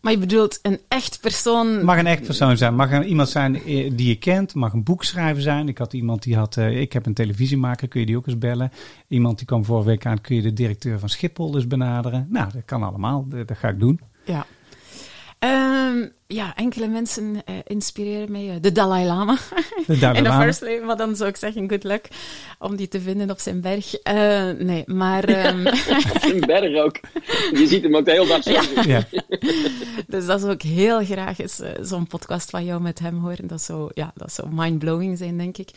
Maar je bedoelt een echt persoon. Mag een echt persoon zijn. Mag iemand zijn eh, die je kent. Mag een boekschrijver zijn. Ik had iemand die had, eh, ik heb een televisiemaker. Kun je die ook eens bellen? Iemand die kwam vorige week aan. Kun je de directeur van Schiphol dus benaderen? Nou, dat kan allemaal. Dat, dat ga ik doen. Ja. Ehm, ja, enkele mensen eh, inspireren mij. eh, De Dalai Lama. De Dalai In de Lama. first place, maar dan zou ik zeggen, good luck om die te vinden op zijn berg. Eh, nee, maar... ehm, Een berg ook. Je ziet hem ook de hele dag zitten. Ja. dus dat zou ik heel graag eens zo'n podcast van jou met hem horen. Dat zou, ja, dat zou mind-blowing zijn, denk ik.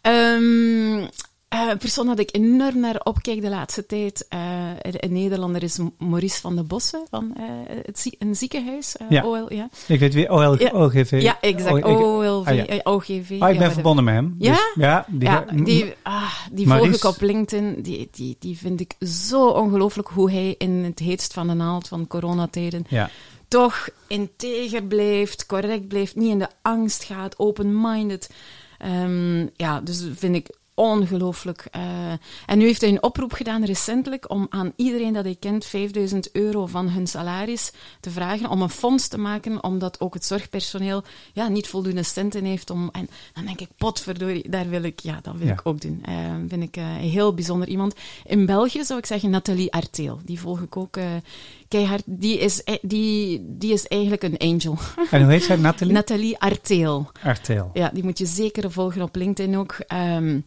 Ehm, eh, een persoon dat ik enorm naar opkijk de laatste tijd, eh, een Nederlander is Maurice van de Bossen van eh, het zie- een ziekenhuis, Ja. OL, ja. Ik weet weer, OL, Ja. OGV. Ja, exact. OLV, ah, ja. OGV. Ah, ik ben verbonden met hem. Ja? Dus, ja, die, ja, die, ah, die volg ik op LinkedIn. Die, die, die vind ik zo ongelooflijk hoe hij in het heetst van de naald van coronatijden ja. toch integer blijft, correct blijft, niet in de angst gaat, open-minded. Ehm, ja, dus vind ik ongelooflijk. eh. en nu heeft hij een oproep gedaan recentelijk om aan iedereen dat hij kent 5000 euro van hun salaris te vragen om een fonds te maken, omdat ook het zorgpersoneel ja, niet voldoende centen heeft om... En dan denk ik, potverdorie, daar wil ik, ja, dat wil Ja. ik ook doen. Eh vind ik eh, een heel bijzonder iemand. In België zou ik zeggen Nathalie Arteel. Die volg ik ook keihard. Die is, e- die, die is eigenlijk een angel. En hoe heet zij? Nathalie? Nathalie Arteel. Artel. Ja, die moet je zeker volgen op LinkedIn ook. Ehm,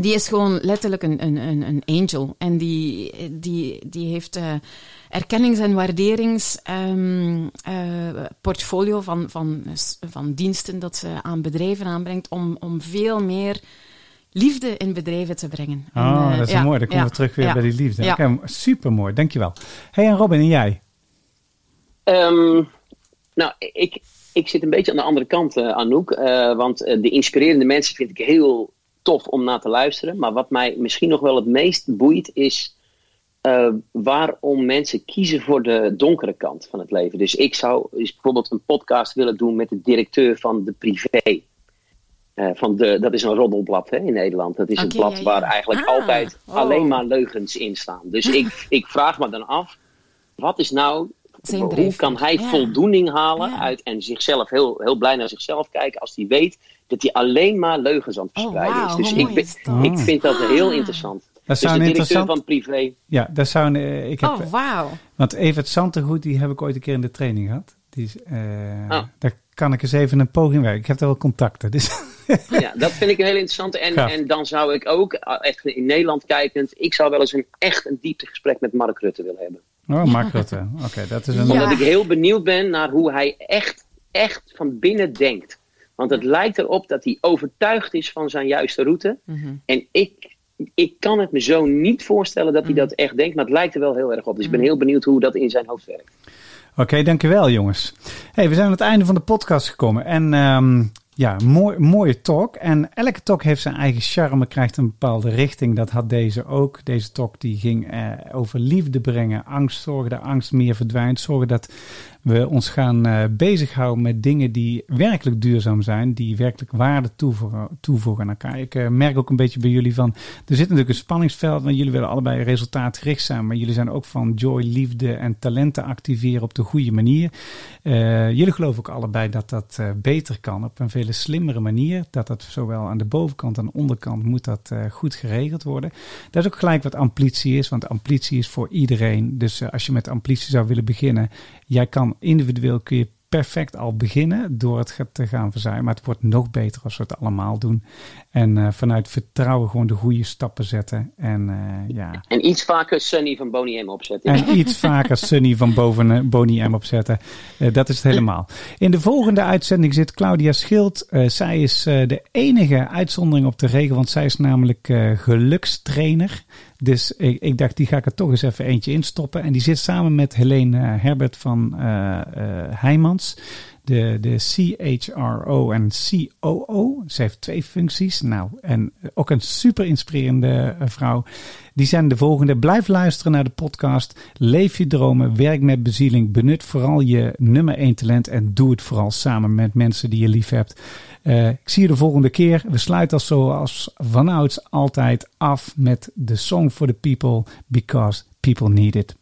die is gewoon letterlijk een, een, een, een angel. En die, die, die heeft eh erkennings- en waarderingsportfolio van, van, van diensten dat ze aan bedrijven aanbrengt om, om veel meer liefde in bedrijven te brengen. En, Oh, eh, dat is ja, mooi. Dan komen ja, we terug weer ja, bij die liefde. ja. Oké, super mooi. Dankjewel. hey, en Robin, en jij? Ehm, nou, ik, ik zit een beetje aan de andere kant, eh, Anouk. eh, want eh, de inspirerende mensen vind ik heel tof om naar te luisteren. Maar wat mij misschien nog wel het meest boeit is eh, waarom mensen kiezen voor de donkere kant van het leven. Dus ik zou bijvoorbeeld een podcast willen doen met de directeur van de privé. Eh, van de, dat is een roddelblad hè, in Nederland. Dat is een blad ja, ja. waar eigenlijk Ah, altijd oh. alleen maar leugens in staan. Dus ik, ik vraag me dan af, wat is nou, hoe kan hij ja. voldoening halen Ja. uit en zichzelf heel, heel blij naar zichzelf kijken als hij weet dat hij alleen maar leugens aan het Oh, verspreiden wauw, is. Dus ik, is dat? ik vind dat heel interessant. Dat Dus zou de een directeur interessant... van privé. Ja, dat zou een... eh, Ik heb, Oh, wauw. Want Evert Santegoed, die heb ik ooit een keer in de training gehad. Die is, eh, Ah. Daar kan ik eens even een poging werken. Ik heb daar wel contacten. Dus Ja, dat vind ik een heel interessante. En, Gaaf. en dan zou ik ook, eh, echt in Nederland kijkend, ik zou wel eens een echt een dieptegesprek met Mark Rutte willen hebben. Oh, Mark Rutte. Oké, dat is een... Ja. Omdat ik heel benieuwd ben naar hoe hij echt, echt van binnen denkt. Want het lijkt erop dat hij overtuigd is van zijn juiste route. Mhm. En ik, ik kan het me zo niet voorstellen dat hij Mhm. dat echt denkt. Maar het lijkt er wel heel erg op. Dus ik ben heel benieuwd hoe dat in zijn hoofd werkt. Oké, dankjewel jongens. Hey, we zijn aan het einde van de podcast gekomen. En ehm, ja, mooi, mooie talk. En elke talk heeft zijn eigen charme, krijgt een bepaalde richting. Dat had deze ook. Deze talk die ging eh, over liefde brengen, angst, zorgen dat angst meer verdwijnt. Zorgen dat we ons gaan eh, bezighouden met dingen die werkelijk duurzaam zijn, die werkelijk waarde toevoegen, toevoegen aan elkaar. Ik eh, merk ook een beetje bij jullie van, er zit natuurlijk een spanningsveld, want jullie willen allebei resultaatgericht zijn, maar jullie zijn ook van joy, liefde en talenten activeren op de goede manier. Eh, jullie geloven ook allebei dat dat beter kan op een veel slimmere manier, dat dat zowel aan de bovenkant en de onderkant moet dat goed geregeld worden. Dat is ook gelijk wat amplitie is, want amplitie is voor iedereen. Dus als je met amplitie zou willen beginnen, jij kan individueel kun je perfect al beginnen door het te gaan verzuimen. Maar het wordt nog beter als we het allemaal doen. En eh, vanuit vertrouwen gewoon de goede stappen zetten. En eh, ja, En iets vaker Sunny van Boney M opzetten. en iets vaker Sunny van boven eh, Boney M opzetten. Eh, dat is het helemaal. In de volgende uitzending zit Claudia Schild. Zij is de enige uitzondering op de regel, want zij is namelijk gelukstrainer. Dus ik, dacht, die ga ik er toch eens even eentje instoppen. En die zit samen met Helene eh, Herbert van eh, Heijmans. De, de CHRO en COO. Ze heeft twee functies. Nou, en ook een super inspirerende eh, vrouw. Die zijn de volgende. Blijf luisteren naar de podcast. Leef je dromen. Werk met bezieling. Benut vooral je nummer één talent. En doe het vooral samen met mensen die je lief hebt. Eh, ik zie je de volgende keer. We sluiten als zoals vanouds altijd af met de Song for the People. Because people need it.